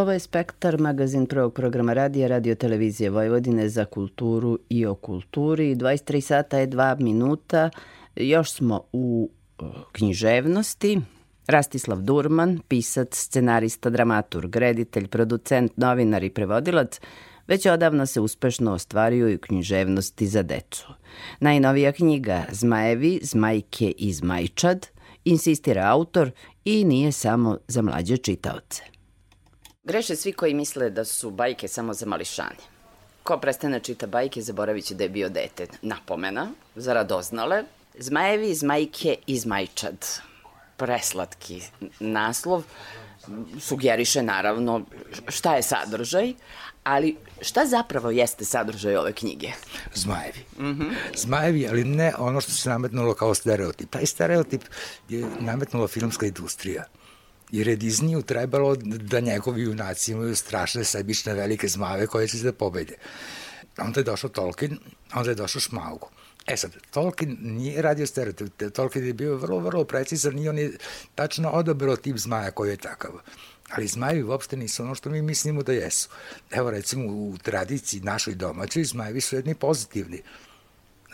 Ovo je Spektar, magazin prvog programa radija, radio televizije Vojvodine za kulturu i o kulturi. 23 sata je 2 minuta. Još smo u e, književnosti. Rastislav Durman, pisac, scenarista, dramaturg, reditelj, producent, novinar i prevodilac, već odavno se uspešno ostvario i književnosti za decu. Najnovija knjiga Zmajevi, Zmajke i Zmajčad insistira autor i nije samo za mlađe čitaoce. Greše svi koji misle da su bajke samo za mališane. Ko prestane čita bajke, zaboravit će da je bio dete. Napomena, za radoznale, Zmajevi, Zmajke i Zmajčad. Preslatki naslov sugeriše naravno šta je sadržaj, ali šta zapravo jeste sadržaj ove knjige? Zmajevi. Mm -hmm. Zmajevi, ali ne ono što se nametnulo kao stereotip. Taj stereotip je nametnula filmska industrija jer je Disneyu trebalo da njegovi junaci imaju strašne sebične velike zmave koje će da pobede. Onda je došao Tolkien, onda je došao Šmaugo. E sad, Tolkien nije radio stereotip, Tolkien je bio vrlo, vrlo precizan i on je tačno odabrao tip zmaja koji je takav. Ali zmajevi uopšte nisu ono što mi mislimo da jesu. Evo recimo u tradiciji našoj domaćoj zmajevi su jedni pozitivni.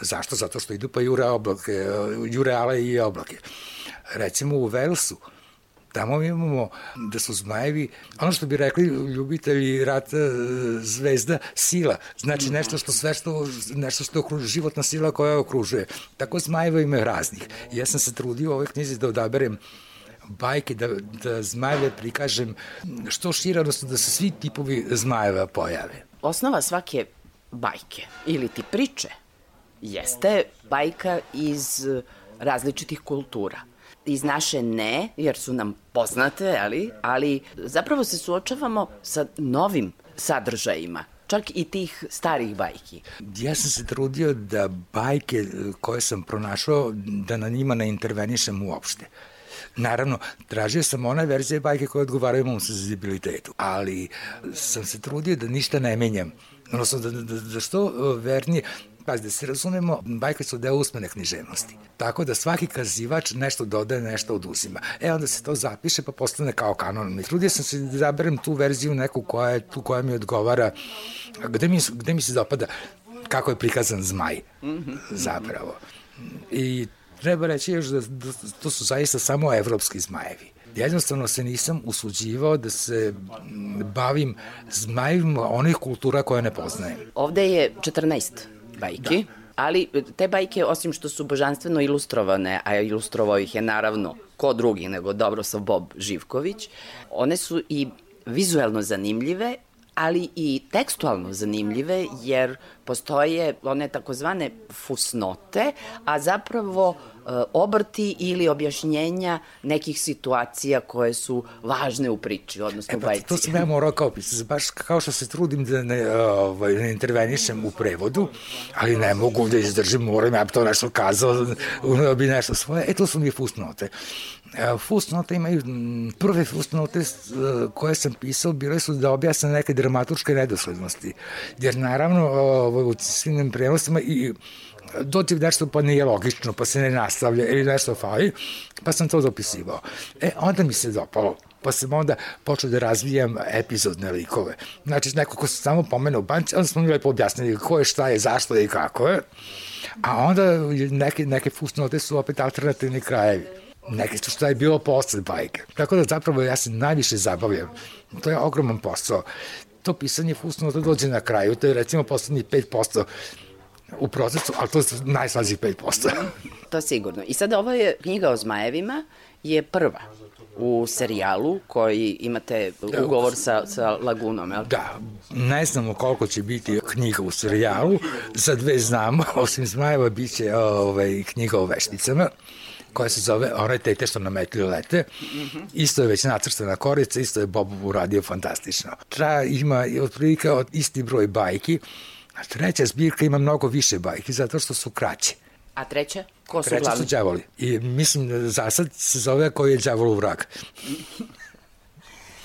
Zašto? Zato što idu pa jure oblake, jure ale i oblake. Recimo u Velsu, Tamo imamo da su zmajevi, ono što bi rekli ljubitelji rata zvezda, sila. Znači nešto što sve što, nešto što okružuje, životna sila koja okružuje. Tako zmajeva ima raznih. Ja sam se trudio u ovoj knjizi da odaberem bajke, da, da zmajeve prikažem što šira, odnosno da se svi tipovi zmajeva pojave. Osnova svake bajke ili ti priče jeste bajka iz različitih kultura iz naše ne, jer su nam poznate, ali, ali zapravo se suočavamo sa novim sadržajima čak i tih starih bajki. Ja sam se trudio da bajke koje sam pronašao, da na njima ne intervenišem uopšte. Naravno, tražio sam one verzije bajke koje odgovaraju mom senzibilitetu, ali sam se trudio da ništa ne menjam. Odnosno, da, da, da što vernije, Pazi, da se razumemo, bajke su deo usmene književnosti. Tako da svaki kazivač nešto dodaje, nešto oduzima. E, onda se to zapiše pa postane kao kanon. Trudio sam se da zaberem tu verziju neku koja je tu koja mi odgovara, gde mi, gde mi se dopada kako je prikazan zmaj, zapravo. I treba reći još da, da to su zaista samo evropski zmajevi jednostavno se nisam usuđivao da se bavim zmajevima onih kultura koje ne poznajem. Ovde je 14 bajki. Da. Ali te bajke, osim što su božanstveno ilustrovane, a ilustrovao ih je naravno ko drugi nego Dobrosav Bob Živković, one su i vizuelno zanimljive, ali i tekstualno zanimljive, jer postoje one takozvane fusnote, a zapravo E, obrti ili objašnjenja nekih situacija koje su važne u priči, odnosno e, pa, u bajci. To sam ja morao kao pisac, baš kao što se trudim da ne, ovaj, ne intervenišem u prevodu, ali ne mogu da izdržim, moram, ja bi to nešto kazao, bi nešto svoje, e to su mi fusnote. E, fusnote imaju, prve fusnote koje sam pisao bile su da objasne neke dramatučke nedoslednosti. Jer naravno u svim prenosima i dođe nešto pa nije logično, pa se ne nastavlja ili nešto fali, pa sam to dopisivao. E, onda mi se dopalo pa sam onda počeo da razvijam epizodne likove. Znači, neko ko se samo pomenuo banci, onda smo mi lepo objasnili ko je, šta je, zašto je i kako je. A onda neke, neke fusnote su opet alternativni krajevi neke su šta je bilo posle bajke. Tako da zapravo ja se najviše zabavljam. To je ogroman posao. To pisanje fusnota dođe na kraju, to je recimo poslednjih 5% u procesu, ali to je najslađih 5%. to sigurno. I sad ovo je knjiga o zmajevima, je prva u serijalu koji imate ugovor sa, sa Lagunom, je li? Da, ne znamo koliko će biti knjiga u serijalu, za dve znamo, osim Zmajeva bit će ovaj, knjiga o vešticama koja se zove One tete što na metli lete. Mm -hmm. Isto je već nacrstana korica, isto je Bob uradio fantastično. Tra ima otprilike od isti broj bajki, a treća zbirka ima mnogo više bajki, zato što su kraće. A treća? Ko su treća glavni? su đavoli. I mislim, za sad se zove koji je đavolov vrag.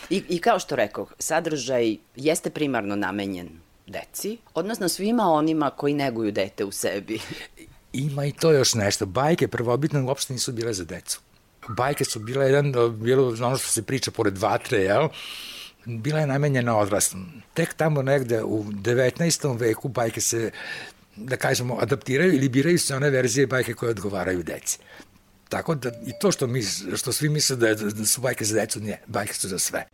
I, I kao što rekao, sadržaj jeste primarno namenjen deci, odnosno svima onima koji neguju dete u sebi. Ima i to još nešto. Bajke prvobitno uopšte nisu bile za decu. Bajke su bile jedan, bilo ono što se priča pored vatre, jel? bila je namenjena odraslom. Tek tamo negde u 19. veku bajke se, da kažemo, adaptiraju ili biraju se one verzije bajke koje odgovaraju deci. Tako da i to što, mi, što svi misle da, da su bajke za decu, nije, bajke su za sve.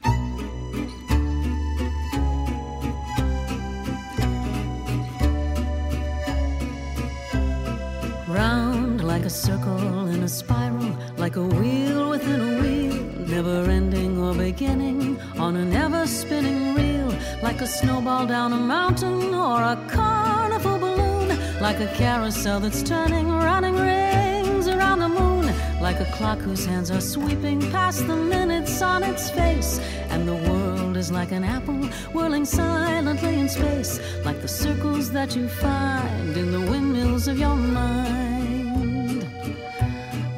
Round like a circle in a spiral, like a wheel within a wheel, never ending or beginning on an ever spinning reel, like a snowball down a mountain or a carnival balloon, like a carousel that's turning, running rings around the moon, like a clock whose hands are sweeping past the minutes on its face, and the world is like an apple whirling silently in space, like the circles that you find in the windmills of your mind.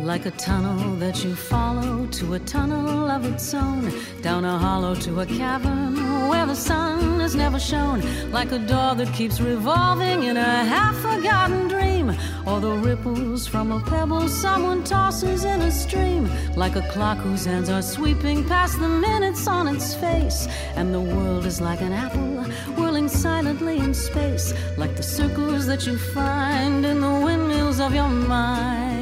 Like a tunnel that you follow to a tunnel of its own, down a hollow to a cavern where the sun has never shone, like a door that keeps revolving in a half forgotten dream, or the ripples from a pebble someone tosses in a stream, like a clock whose hands are sweeping past the minutes on its face, and the world is like an apple whirling silently in space, like the circles that you find in the windmills of your mind.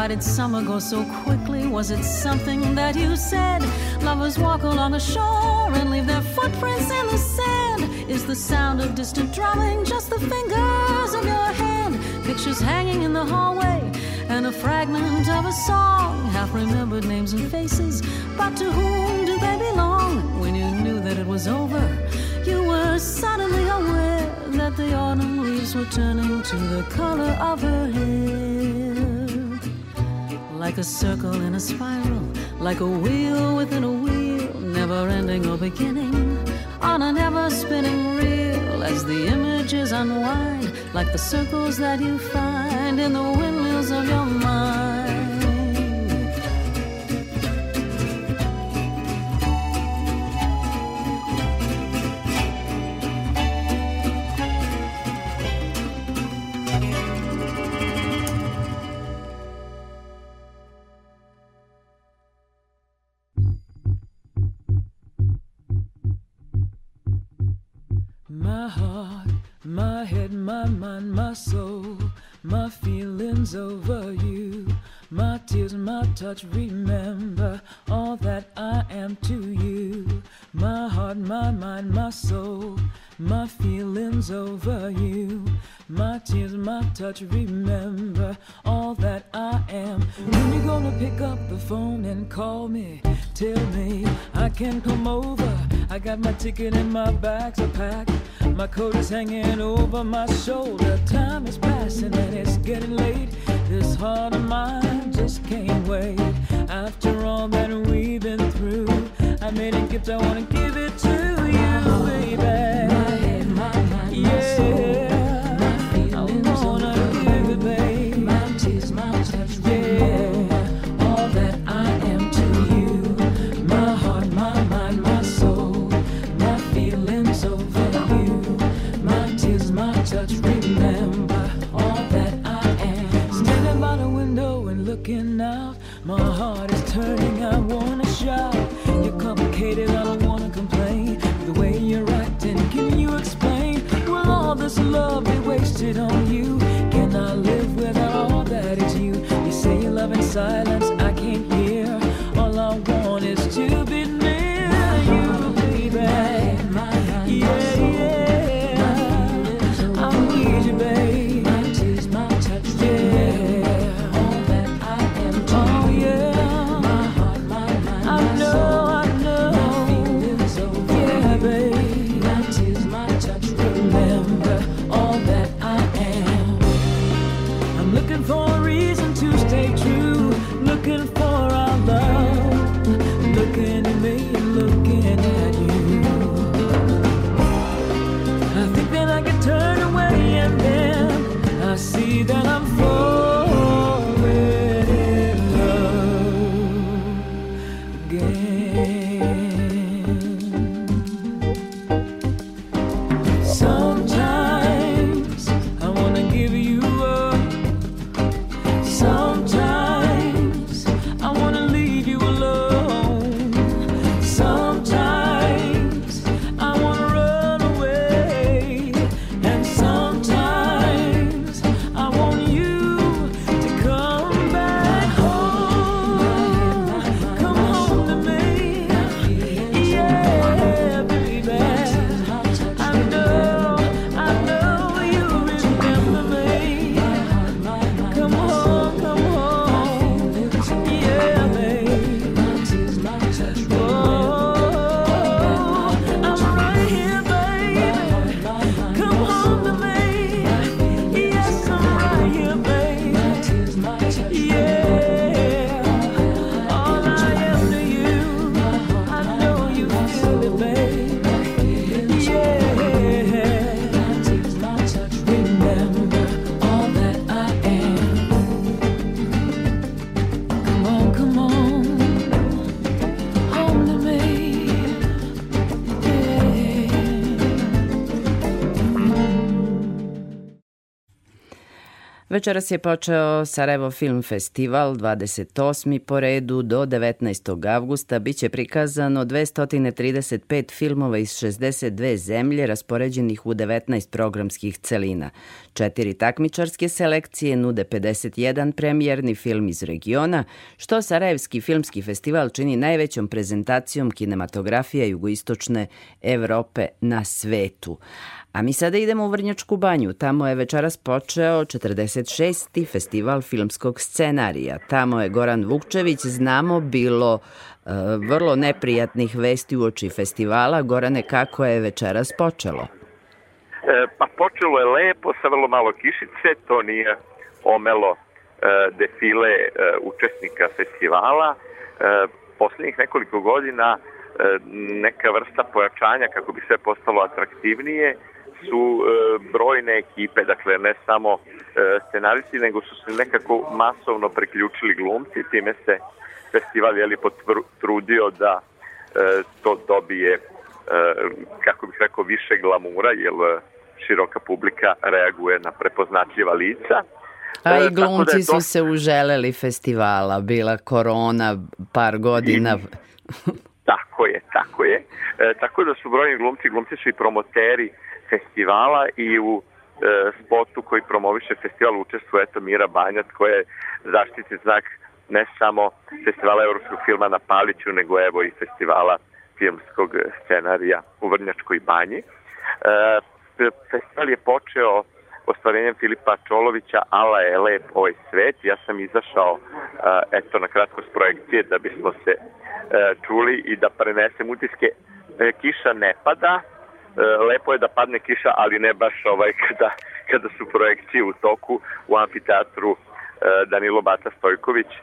Why did summer go so quickly? Was it something that you said? Lovers walk along the shore and leave their footprints in the sand. Is the sound of distant drumming just the fingers of your hand? Pictures hanging in the hallway and a fragment of a song. Half remembered names and faces, but to whom do they belong? When you knew that it was over, you were suddenly aware that the autumn leaves were turning to the color of her hair a circle in a spiral, like a wheel within a wheel, never ending or beginning, on an ever spinning reel as the images unwind, like the circles that you find in the windmills of your mind. coat is hanging over my shoulder. Time is passing. Večeras je počeo Sarajevo Film Festival, 28. po redu do 19. avgusta biće prikazano 235 filmova iz 62 zemlje raspoređenih u 19 programskih celina. Četiri takmičarske selekcije nude 51 premijerni film iz regiona, što Sarajevski filmski festival čini najvećom prezentacijom kinematografija jugoistočne Evrope na svetu. A mi sada idemo u Vrnjačku banju. Tamo je večeras počeo 46. festival filmskog scenarija. Tamo je Goran Vukčević, znamo, bilo e, vrlo neprijatnih vesti u oči festivala. Gorane, kako je večeras počelo? E, pa počelo je lepo, sa vrlo malo kišice, to nije omelo e, defile e, učesnika festivala. E, poslednjih nekoliko godina e, neka vrsta pojačanja kako bi sve postalo atraktivnije su e, brojne ekipe, dakle ne samo e, scenaristi, nego su se nekako masovno priključili glumci, time se festival je li potrudio da e, to dobije kako bih rekao više glamura, jer široka publika reaguje na prepoznatljiva lica. A i glumci da to... su se uželeli festivala, bila korona par godina. I, tako je, tako je. E, tako da su brojni glumci, glumci su i promoteri festivala i u e, spotu koji promoviše festival učestvuje eto Mira Banjac koja je zaštitni znak ne samo festivala evropskog filma na Paliću, nego evo i festivala filmskog scenarija u Vrnjačkoj banji. E, festival je počeo ostvarenjem Filipa Čolovića Ala je lep ovaj svet. Ja sam izašao e, eto na kratko s projekcije da bismo se e, čuli i da prenesem utiske. E, kiša ne pada, lepo je da padne kiša, ali ne baš ovaj kada, kada su projekcije u toku u amfiteatru e, Danilo Bata Stojković e,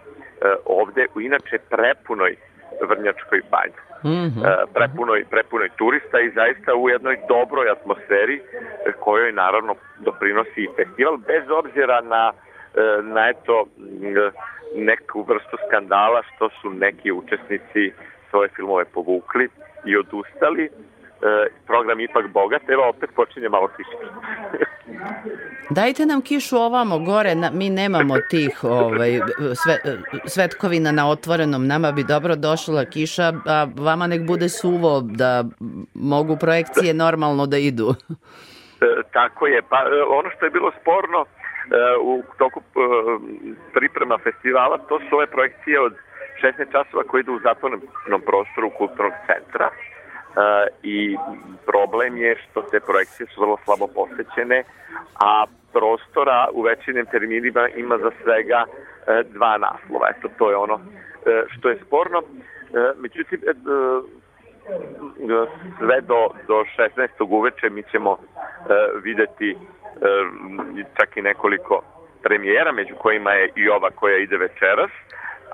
ovde u inače prepunoj Vrnjačkoj banji. Mm -hmm. prepunoj, prepunoj turista i zaista u jednoj dobroj atmosferi kojoj naravno doprinosi i festival bez obzira na, na eto neku vrstu skandala što su neki učesnici svoje filmove povukli i odustali e, program ipak bogat, evo opet počinje malo kišiti. Dajte nam kišu ovamo gore, na, mi nemamo tih ovaj, sve, svetkovina na otvorenom, nama bi dobro došla kiša, a vama nek bude suvo da mogu projekcije normalno da idu. E, tako je, pa e, ono što je bilo sporno e, u toku priprema festivala, to su ove projekcije od 16 časova koje idu u zatvornom prostoru kulturnog centra i problem je što te projekcije su vrlo slabo posvećene, a prostora u većinim terminima ima za svega e, dva naslova. Eto, to je ono e, što je sporno. E, međutim, sve do, do 16. uveče mi ćemo videti čak i nekoliko premijera, među kojima je i ova koja ide večeras,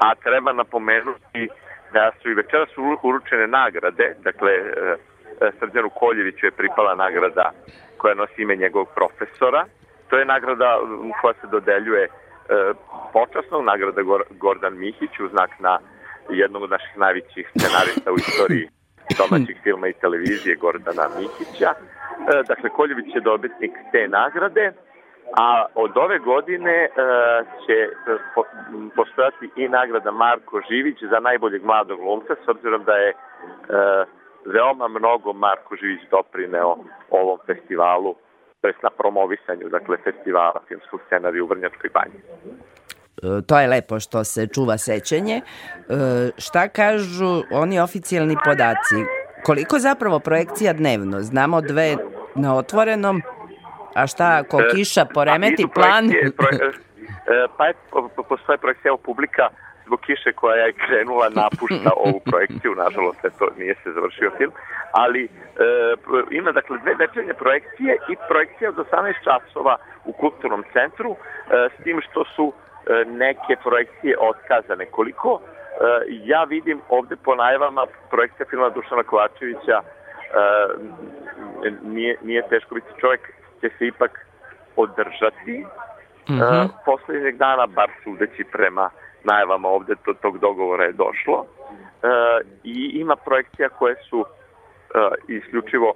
a treba napomenuti da su i večeras uručene nagrade, dakle e, e, Srđanu Koljeviću je pripala nagrada koja nosi ime njegovog profesora. To je nagrada koja se dodeljuje e, počasnog, nagrada Gordan Mihić u znak na jednog od naših najvećih scenarista u istoriji domaćih filma i televizije Gordana Mihića. Dakle, Koljević je dobitnik te nagrade a od ove godine uh, će e, po, postojati i nagrada Marko Živić za najboljeg mladog glumca, s obzirom da je uh, veoma mnogo Marko Živić doprineo ovom festivalu, to na promovisanju, dakle, festivala filmskog scenarija u Vrnjačkoj banji. To je lepo što se čuva sećenje. Šta kažu oni oficijalni podaci? Koliko zapravo projekcija dnevno? Znamo dve na otvorenom, A šta, ako e, kiša poremeti plan? Projekcije, e, pa je, postoje projekcija, evo publika zbog kiše koja je krenula napušta ovu projekciju, nažalost, to nije se završio film, ali e, ima dakle dve večernje projekcije i projekcija od 18 časova u kulturnom centru, e, s tim što su e, neke projekcije otkazane. Koliko e, ja vidim ovde po najavama projekcija filma Dušana Kovačevića e, nije, nije teško biti čovjek će se ipak održati. Mm -hmm. uh, poslednjeg dana, bar sudeći prema najavama ovde, do tog dogovora je došlo. Uh, I ima projekcija koje su uh, isključivo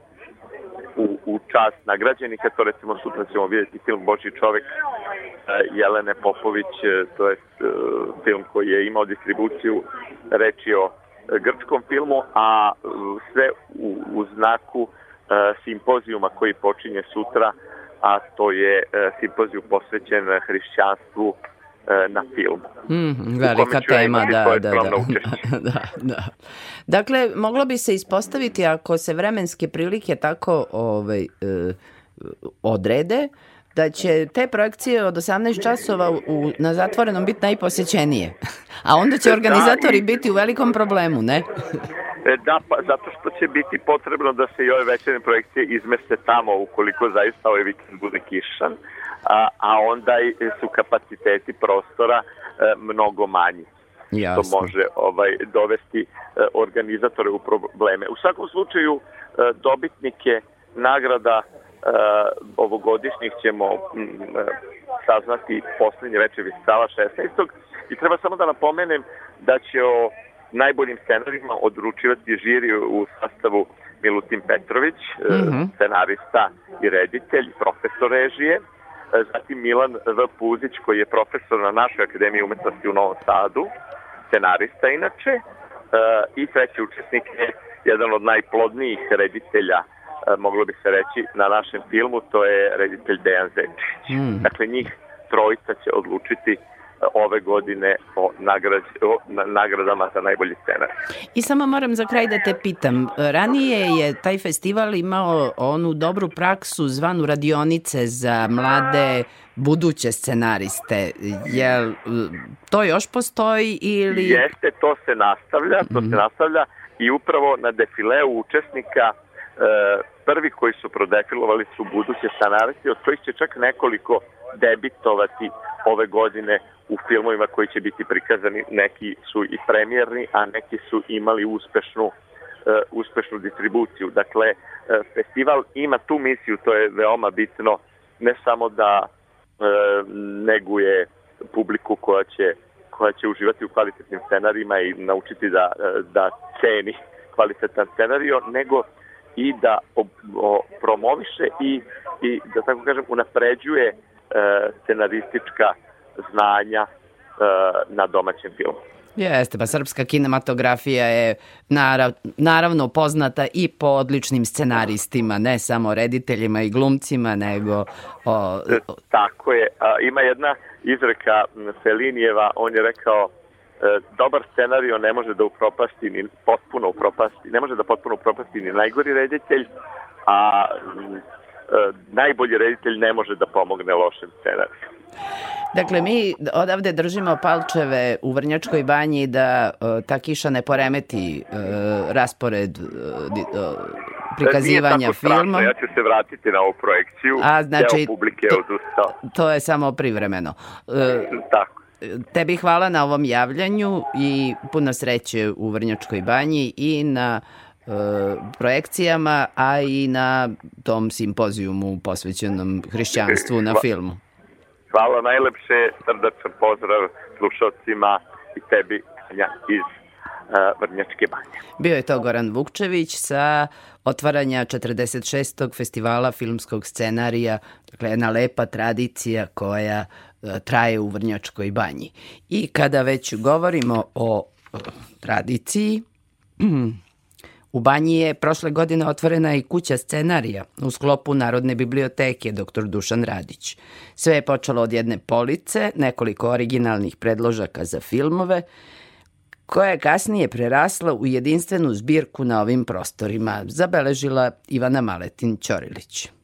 u, u čast nagrađenika, to recimo sutra ćemo vidjeti film Boži čovek uh, Jelene Popović, uh, to je uh, film koji je imao distribuciju reči o grčkom filmu, a sve u, u znaku E, simpozijuma koji počinje sutra, a to je e, simpozijum posvećen hrišćanstvu e, na film. Mm, velika tema, da, da, da, da, da. Dakle, moglo bi se ispostaviti ako se vremenske prilike tako ovaj, odrede, da će te projekcije od 18 časova u, na zatvorenom biti najposećenije. A onda će organizatori biti u velikom problemu, ne? E, da, pa, zato što će biti potrebno da se i ove večerne projekcije izmeste tamo ukoliko zaista ovaj vikend bude kišan, a, a onda su kapaciteti prostora e, mnogo manji. Jasno. To može ovaj dovesti e, organizatore u probleme. U svakom slučaju e, dobitnike nagrada e, ovogodišnjih ćemo m, e, saznati poslednje večer festivala 16. I treba samo da napomenem da će o najboljim scenarijima odručivati žiri u sastavu Milutin Petrović, mm -hmm. scenarista i reditelj, profesor režije, e, zatim Milan V. Puzić koji je profesor na našoj akademiji umetnosti u Novom Sadu, scenarista inače, e, i treći učesnik je jedan od najplodnijih reditelja moglo bi se reći, na našem filmu, to je reditelj Dejan Zečić. Mm. Dakle, njih trojica će odlučiti ove godine o, nagrad, o nagradama za najbolji scenar. I samo moram za kraj da te pitam, ranije je taj festival imao onu dobru praksu zvanu radionice za mlade buduće scenariste. Jel to još postoji ili... Jeste, to se nastavlja, to mm -hmm. se nastavlja i upravo na defileu učesnika e, prvi koji su prodefilovali su buduće scenaristi, od kojih će čak nekoliko debitovati ove godine u filmovima koji će biti prikazani. Neki su i premijerni, a neki su imali uspešnu uh, uspešnu distribuciju. Dakle, uh, festival ima tu misiju, to je veoma bitno, ne samo da uh, neguje publiku koja će koja će uživati u kvalitetnim scenarijima i naučiti da, da ceni kvalitetan scenario, nego i da o, o, promoviše i, i da tako kažem unapređuje e, scenaristička znanja e, na domaćem filmu. Jeste, pa srpska kinematografija je narav, naravno poznata i po odličnim scenaristima, ne samo rediteljima i glumcima, nego... O, o... Tako je. Ima jedna izreka Felinijeva, on je rekao e, dobar scenario ne može da upropasti ni potpuno upropasti, ne može da potpuno upropasti ni najgori reditelj, a e, najbolji reditelj ne može da pomogne lošem scenariju. Dakle, mi odavde držimo palčeve u Vrnjačkoj banji da uh, ta kiša ne poremeti uh, raspored uh, prikazivanja filma. Ja ću se vratiti na ovu projekciju. A, znači, Deo publike to, odustao. To je samo privremeno. Uh, Tako. Tebi hvala na ovom javljanju i puno sreće u Vrnjačkoj banji i na uh, projekcijama, a i na tom simpozijumu posvećenom hrišćanstvu na filmu. Hvala najlepše, srdačan pozdrav slušalcima i tebi, Anja, iz uh, Vrnjačke banje. Bio je to Goran Vukčević sa otvaranja 46. festivala filmskog scenarija, dakle jedna lepa tradicija koja uh, traje u Vrnjačkoj banji. I kada već govorimo o tradiciji, U Banji je prošle godine otvorena i kuća scenarija u sklopu Narodne biblioteke dr. Dušan Radić. Sve je počelo od jedne police, nekoliko originalnih predložaka za filmove, koja je kasnije prerasla u jedinstvenu zbirku na ovim prostorima, zabeležila Ivana Maletin Ćorilić.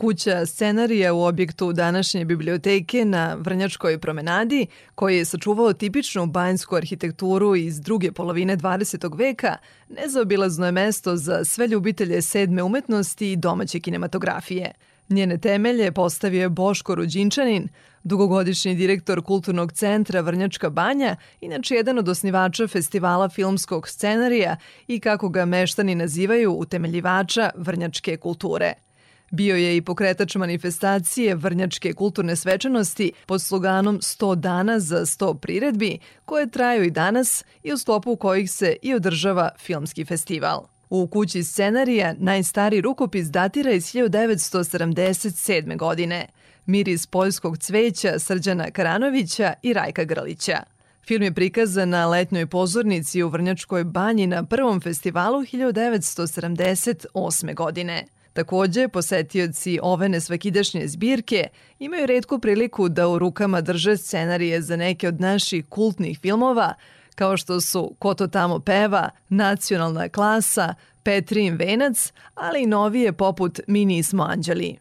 Kuća scenarija u objektu današnje biblioteke na Vrnjačkoj promenadi, koji je sačuvao tipičnu banjsku arhitekturu iz druge polovine 20. veka, nezaobilazno je mesto za sve ljubitelje sedme umetnosti i domaće kinematografije. Njene temelje postavio je Boško Ruđinčanin, dugogodišnji direktor Kulturnog centra Vrnjačka banja, inače jedan od osnivača festivala filmskog scenarija i kako ga meštani nazivaju utemeljivača vrnjačke kulture – Bio je i pokretač manifestacije Vrnjačke kulturne svečanosti pod sloganom 100 dana za 100 priredbi, koje traju i danas i u stopu kojih se i održava filmski festival. U kući scenarija najstari rukopis datira iz 1977. godine. Miris poljskog cveća Srđana Karanovića i Rajka Grlića. Film je prikazan na letnjoj pozornici u Vrnjačkoj banji na prvom festivalu 1978. godine. Takođe, posetioci ove nesvakidašnje zbirke imaju redku priliku da u rukama drže scenarije za neke od naših kultnih filmova, kao što su Ko to tamo peva, Nacionalna klasa, Petrin venac, ali i novije poput Mi nismo anđeli.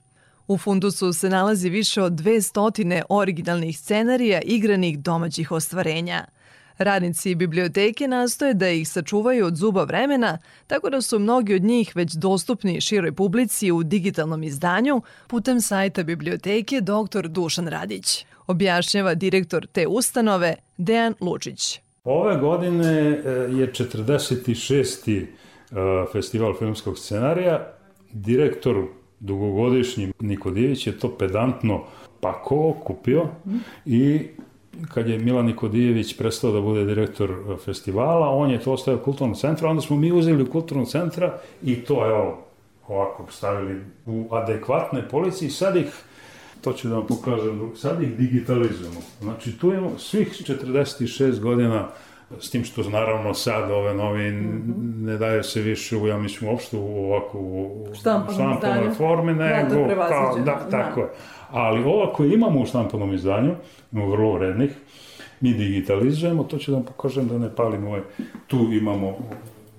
U fundusu se nalazi više od 200 originalnih scenarija igranih domaćih ostvarenja. Radnici biblioteke nastoje da ih sačuvaju od zuba vremena, tako da su mnogi od njih već dostupni široj publici u digitalnom izdanju putem sajta biblioteke dr. Dušan Radić. Objašnjava direktor te ustanove Dejan Lučić. Ove godine e, je 46. E, festival filmskog scenarija. Direktor dugogodišnji Niko Divić je to pedantno pakovao, kupio i kad je Milan Nikodijević prestao da bude direktor e, festivala, on je to ostavio kulturnog centra, onda smo mi uzeli kulturnog centra i to, evo, ovako stavili u adekvatne polici i sad ih to ću da vam pokažem, sad ih digitalizujemo. Znači, tu imamo svih 46 godina s tim što naravno sad ove novi ne daje se više u, ja mislim, uopšte u ovako u štampanoj formi, Da, nego, kao, da, tako je. Ali ova koje imamo u štampanom izdanju, imamo vrlo vrednih, mi digitalizujemo, to ću da vam pokažem da ne palim ovaj, tu imamo,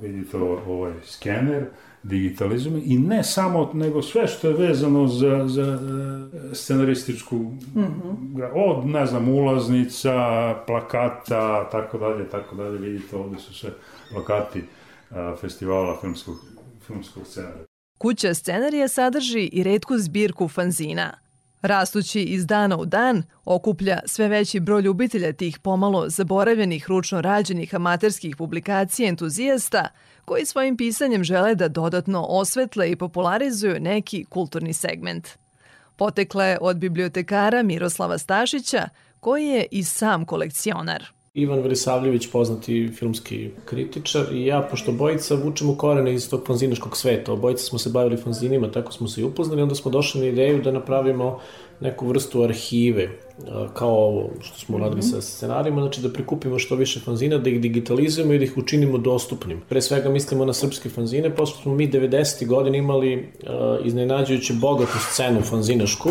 vidite ovaj skener, digitalizujemo i ne samo, nego sve što je vezano za, za e, scenarističku, mm -hmm. od, ne znam, ulaznica, plakata, tako dalje, tako dalje, vidite, ovde su sve plakati a, festivala filmskog, filmskog scenarija. Kuća scenarija sadrži i redku zbirku fanzina – Rastući iz dana u dan, okuplja sve veći broj ljubitelja tih pomalo zaboravljenih ručno rađenih amaterskih publikacija entuzijasta koji svojim pisanjem žele da dodatno osvetle i popularizuju neki kulturni segment. Potekla je od bibliotekara Miroslava Stašića, koji je i sam kolekcionar – Ivan Velisavljević, poznati filmski kritičar i ja, pošto bojica vučemo korene iz tog fanzinaškog sveta, obojica smo se bavili fanzinima, tako smo se i upoznali, onda smo došli na ideju da napravimo neku vrstu arhive, kao ovo što smo uradili sa scenarijima, znači da prikupimo što više fanzina, da ih digitalizujemo i da ih učinimo dostupnim. Pre svega mislimo na srpske fanzine, posle smo mi 90. godine imali iznenađujuće bogatu scenu fanzinašku,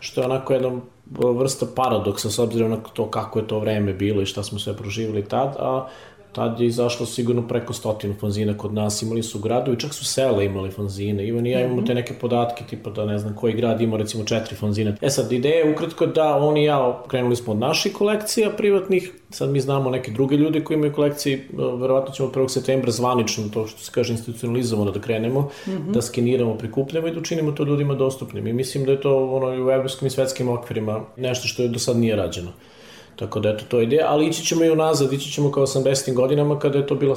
što je onako jedan vrsta paradoksa s obzirom na to kako je to vreme bilo i šta smo sve proživali tad, a tad je izašlo sigurno preko stotinu fanzina kod nas, imali su gradovi, čak su sela imali fanzine, Ivan i ja imamo te neke podatke, tipa da ne znam koji grad ima recimo četiri fanzina. E sad, ideja je ukratko da on i ja krenuli smo od naših kolekcija privatnih, sad mi znamo neke druge ljude koji imaju kolekcije, verovatno ćemo 1. septembra zvanično, to što se kaže institucionalizovano da krenemo, mm -hmm. da skeniramo, prikupljamo i da učinimo to ljudima dostupnim. I mislim da je to ono, u evropskim i svetskim okvirima nešto što je do sad nije rađeno. Tako da eto, to je ideja, ali ići ćemo i unazad, ići ćemo kao 80. godinama kada je to bila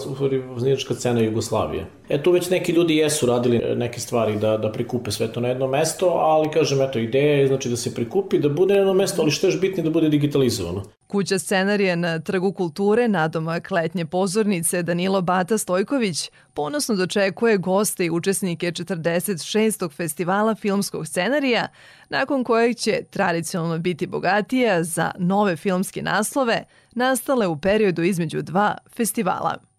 voznička cena Jugoslavije. E tu već neki ljudi jesu radili neke stvari da, da prikupe sve to na jedno mesto, ali kažem, eto, ideja je znači da se prikupi, da bude na jedno mesto, ali što je bitnije da bude digitalizovano. Kuća scenarije na Trgu kulture, nadomak letnje pozornice Danilo Bata Stojković, ponosno dočekuje goste i učesnike 46. festivala filmskog scenarija, nakon kojeg će tradicionalno biti bogatija za nove filmske naslove nastale u periodu između dva festivala.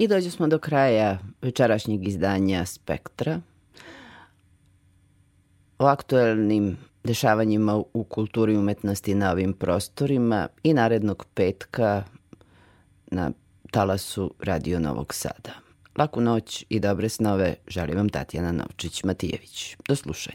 I dođu smo do kraja večerašnjeg izdanja Spektra o aktuelnim dešavanjima u kulturi i umetnosti na ovim prostorima i narednog petka na talasu Radio Novog Sada. Laku noć i dobre snove želim vam Tatjana Novčić-Matijević. Do slušanja.